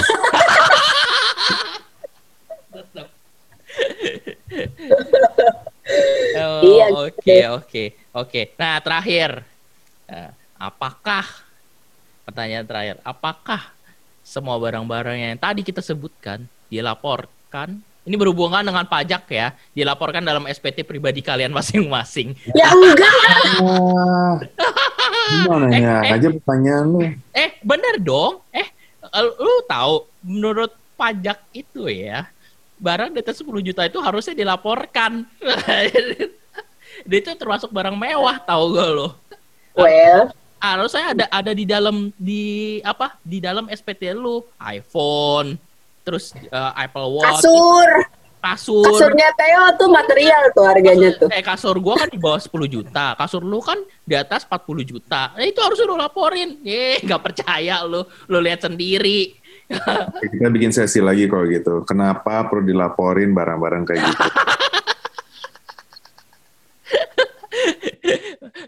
Oh, Iya, Oke gitu. oke oke. Nah terakhir, Eh, apakah pertanyaan terakhir, apakah semua barang-barang yang tadi kita sebutkan dilaporkan? Ini berhubungan dengan pajak ya, dilaporkan dalam SPT pribadi kalian masing-masing. ya enggak gimana Eh, ya? eh. Aja pertanyaan lu. Eh bener dong, eh lu lu tahu menurut pajak itu ya barang di atas 10 juta itu harusnya dilaporkan. Dia itu termasuk barang mewah tahu gak lo? well harusnya ada ada di dalam di apa di dalam SPT lu iPhone terus eh, Apple Watch kasur. Kasur. Kasurnya Theo tuh material tuh harganya tuh. Eh kasur gua kan di bawah 10 juta. Kasur lu kan di atas 40 juta. Nah, itu harus lu laporin. Eh nggak percaya lu. Lu lihat sendiri. Kita bikin sesi lagi kalau gitu. Kenapa perlu dilaporin barang-barang kayak gitu?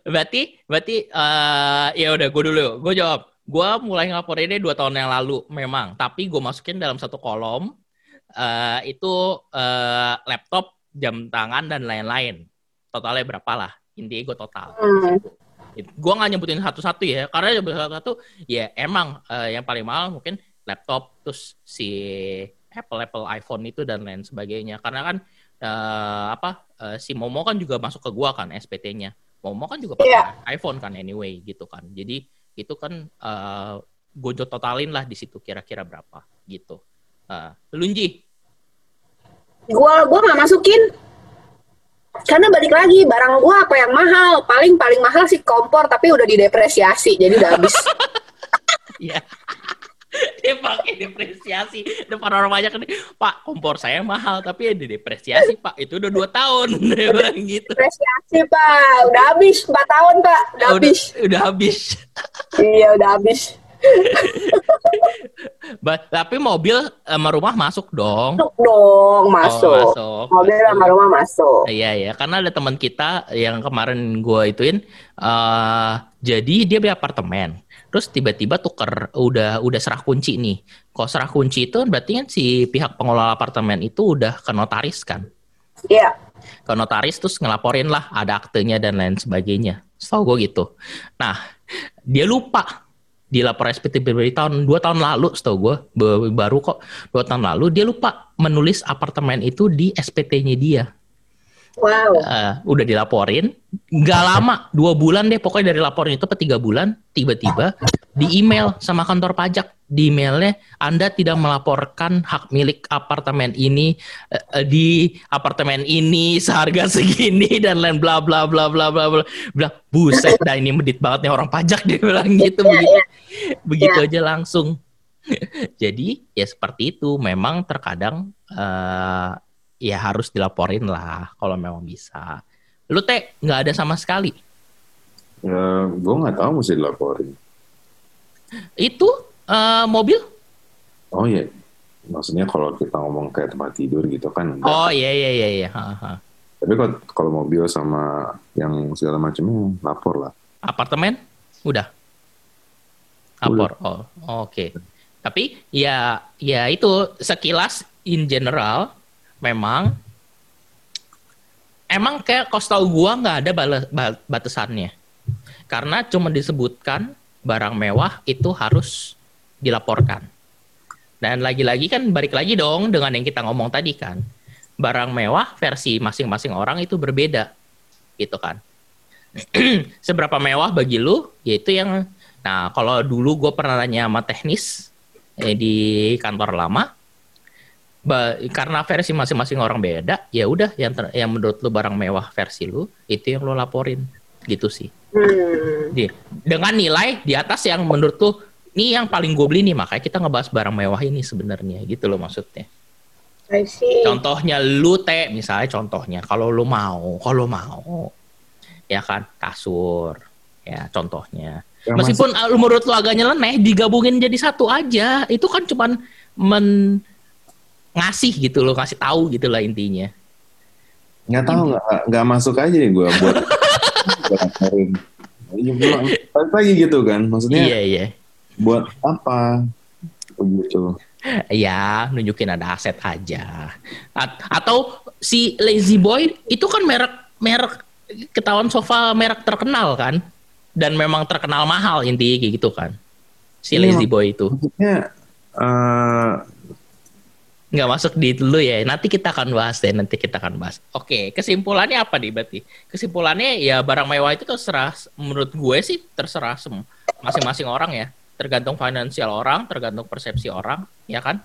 berarti berarti eh ya udah gue dulu. Gue jawab gue mulai ngelaporinnya dua tahun yang lalu memang. Tapi gue masukin dalam satu kolom eh itu eh, laptop jam tangan dan lain-lain. Totalnya berapa lah intinya gue total. Hmm. gue nggak nyebutin satu-satu ya karena nyebutin satu-satu ya emang eh, yang paling mahal mungkin laptop terus si Apple Apple iPhone itu dan lain sebagainya. Karena kan eh, apa eh, si Momo kan juga masuk ke gua kan SPT-nya Momo kan juga pakai Iya. iPhone kan anyway gitu kan. Jadi itu kan eh gue totalin lah di situ kira-kira berapa gitu. Uh, Lunji? Gua gua nggak masukin. Karena balik lagi barang gua apa yang mahal? Paling paling mahal sih kompor tapi udah didepresiasi jadi udah habis. Iya. dia pakai depresiasi depan orang banyak kan pak kompor saya mahal tapi ya didepresiasi pak. Itu udah dua tahun. Dia bilang gitu. Depresiasi pak. Udah habis empat tahun pak. Udah udah, habis. udah habis. Iya udah habis. Ba- tapi mobil sama rumah masuk dong. Masuk dong masuk, Oh, masuk. mobil sama rumah masuk. Iya ya, karena ada teman kita yang kemarin gua ituin, eh jadi dia beli apartemen, terus tiba-tiba tuker udah udah serah kunci nih. Kok serah kunci itu berarti kan si pihak pengelola apartemen itu udah ke notaris kan? iya Ke notaris terus ngelaporin lah ada aktenya dan lain sebagainya. Setahu gue gitu. Nah dia lupa di lapor SPT pribadi tahun dua tahun lalu setahu gue Ba- baru kok dua tahun lalu dia lupa menulis apartemen itu di SPT-nya dia wow. Eh, udah dilaporin. Nggak lama dua bulan deh pokoknya dari laporan itu ke tiga bulan tiba-tiba di email sama kantor pajak. Di emailnya Anda tidak melaporkan hak milik apartemen ini eh, di apartemen ini seharga segini dan lain bla bla bla bla bla bla. Bla buset dah ini medit banget nih orang pajak dia bilang gitu Iya, begitu. iya. begitu Iya. aja langsung. Jadi ya seperti itu. Memang terkadang ya harus dilaporin lah kalau memang bisa. Lu teh nggak ada sama sekali? Ya, gue nggak tahu mesti dilaporin. itu eh, mobil? Oh iya, maksudnya kalau kita ngomong kayak tempat tidur gitu kan. oh iya iya iya iya. Ha, ha. Tapi kalau kalau mobil sama yang segala macamnya lapor lah. apartemen? Udah. Lapor oh oke. Tapi ya ya itu sekilas in general memang emang kayak kos tau gua nggak ada batasannya. Karena cuma disebutkan barang mewah itu harus dilaporkan. Dan lagi-lagi kan balik lagi dong dengan yang kita ngomong tadi kan. Barang mewah versi masing-masing orang itu berbeda gitu kan. Seberapa mewah bagi lu yaitu yang nah kalau dulu gue pernah nanya sama teknis eh, di kantor lama karena versi masing-masing orang beda ya udah yang ter- yang menurut lu barang mewah versi lu itu yang lu laporin gitu sih Hmm. Di- dengan nilai di atas yang menurut lu ini yang paling gue beli nih makanya kita ngebahas barang mewah ini sebenarnya gitu loh maksudnya I see. Contohnya lu teh, misalnya contohnya kalau lu mau, kalau mau, ya kan kasur, ya contohnya. Ya, Meskipun ah, lu menurut lu agak nyeleneh, digabungin jadi satu aja, itu kan cuman men ngasih gitu loh, kasih tahu gitu lah intinya. nggak tahu nggak nggak masuk aja nih gue buat. Ya, balik lagi gitu kan, maksudnya Iya iya. buat apa begitu? Ya, nunjukin ada aset aja. At- atau si Lazy Boy itu kan merek merek ketahuan sofa merek terkenal kan, dan memang terkenal mahal intinya gitu kan. Si Iya. Lazy Boy itu. Maksudnya eh, nggak masuk di dulu ya. Nanti kita akan bahas deh. Nanti kita akan bahas. Oke, kesimpulannya apa nih berarti? Kesimpulannya ya barang mewah itu terserah. Menurut gue sih terserah sem- masing-masing orang ya. Tergantung finansial orang, tergantung persepsi orang, ya kan?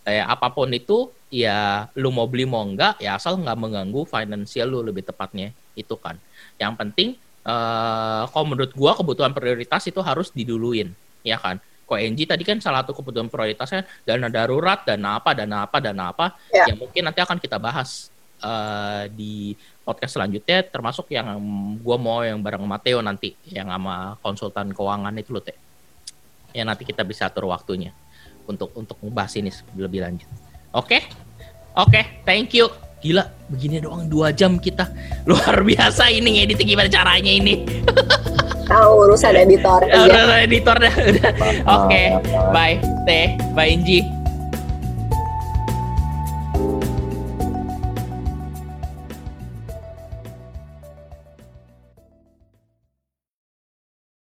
Kayak apa pun itu, ya lu mau beli mau enggak, ya asal nggak mengganggu finansial lu lebih tepatnya itu kan. Yang penting, eh kalau menurut gua kebutuhan prioritas itu harus diduluin, ya kan? Kok NG tadi kan salah satu kebutuhan prioritasnya dana darurat, dana apa, dana apa, dana apa, Ya. yang mungkin nanti akan kita bahas eh, di podcast selanjutnya, termasuk yang gua mau yang bareng Mateo nanti, yang sama konsultan keuangan itu loh teh. Ya nanti kita bisa atur waktunya untuk untuk membahas ini lebih lanjut. Oke, oke, thank you. Gila, begini doang dua jam kita luar biasa ini ngedit gimana caranya ini. Tahu urusan editor. Udah, udah, editor dah. udah. Oke, bye Teh, bye Inji.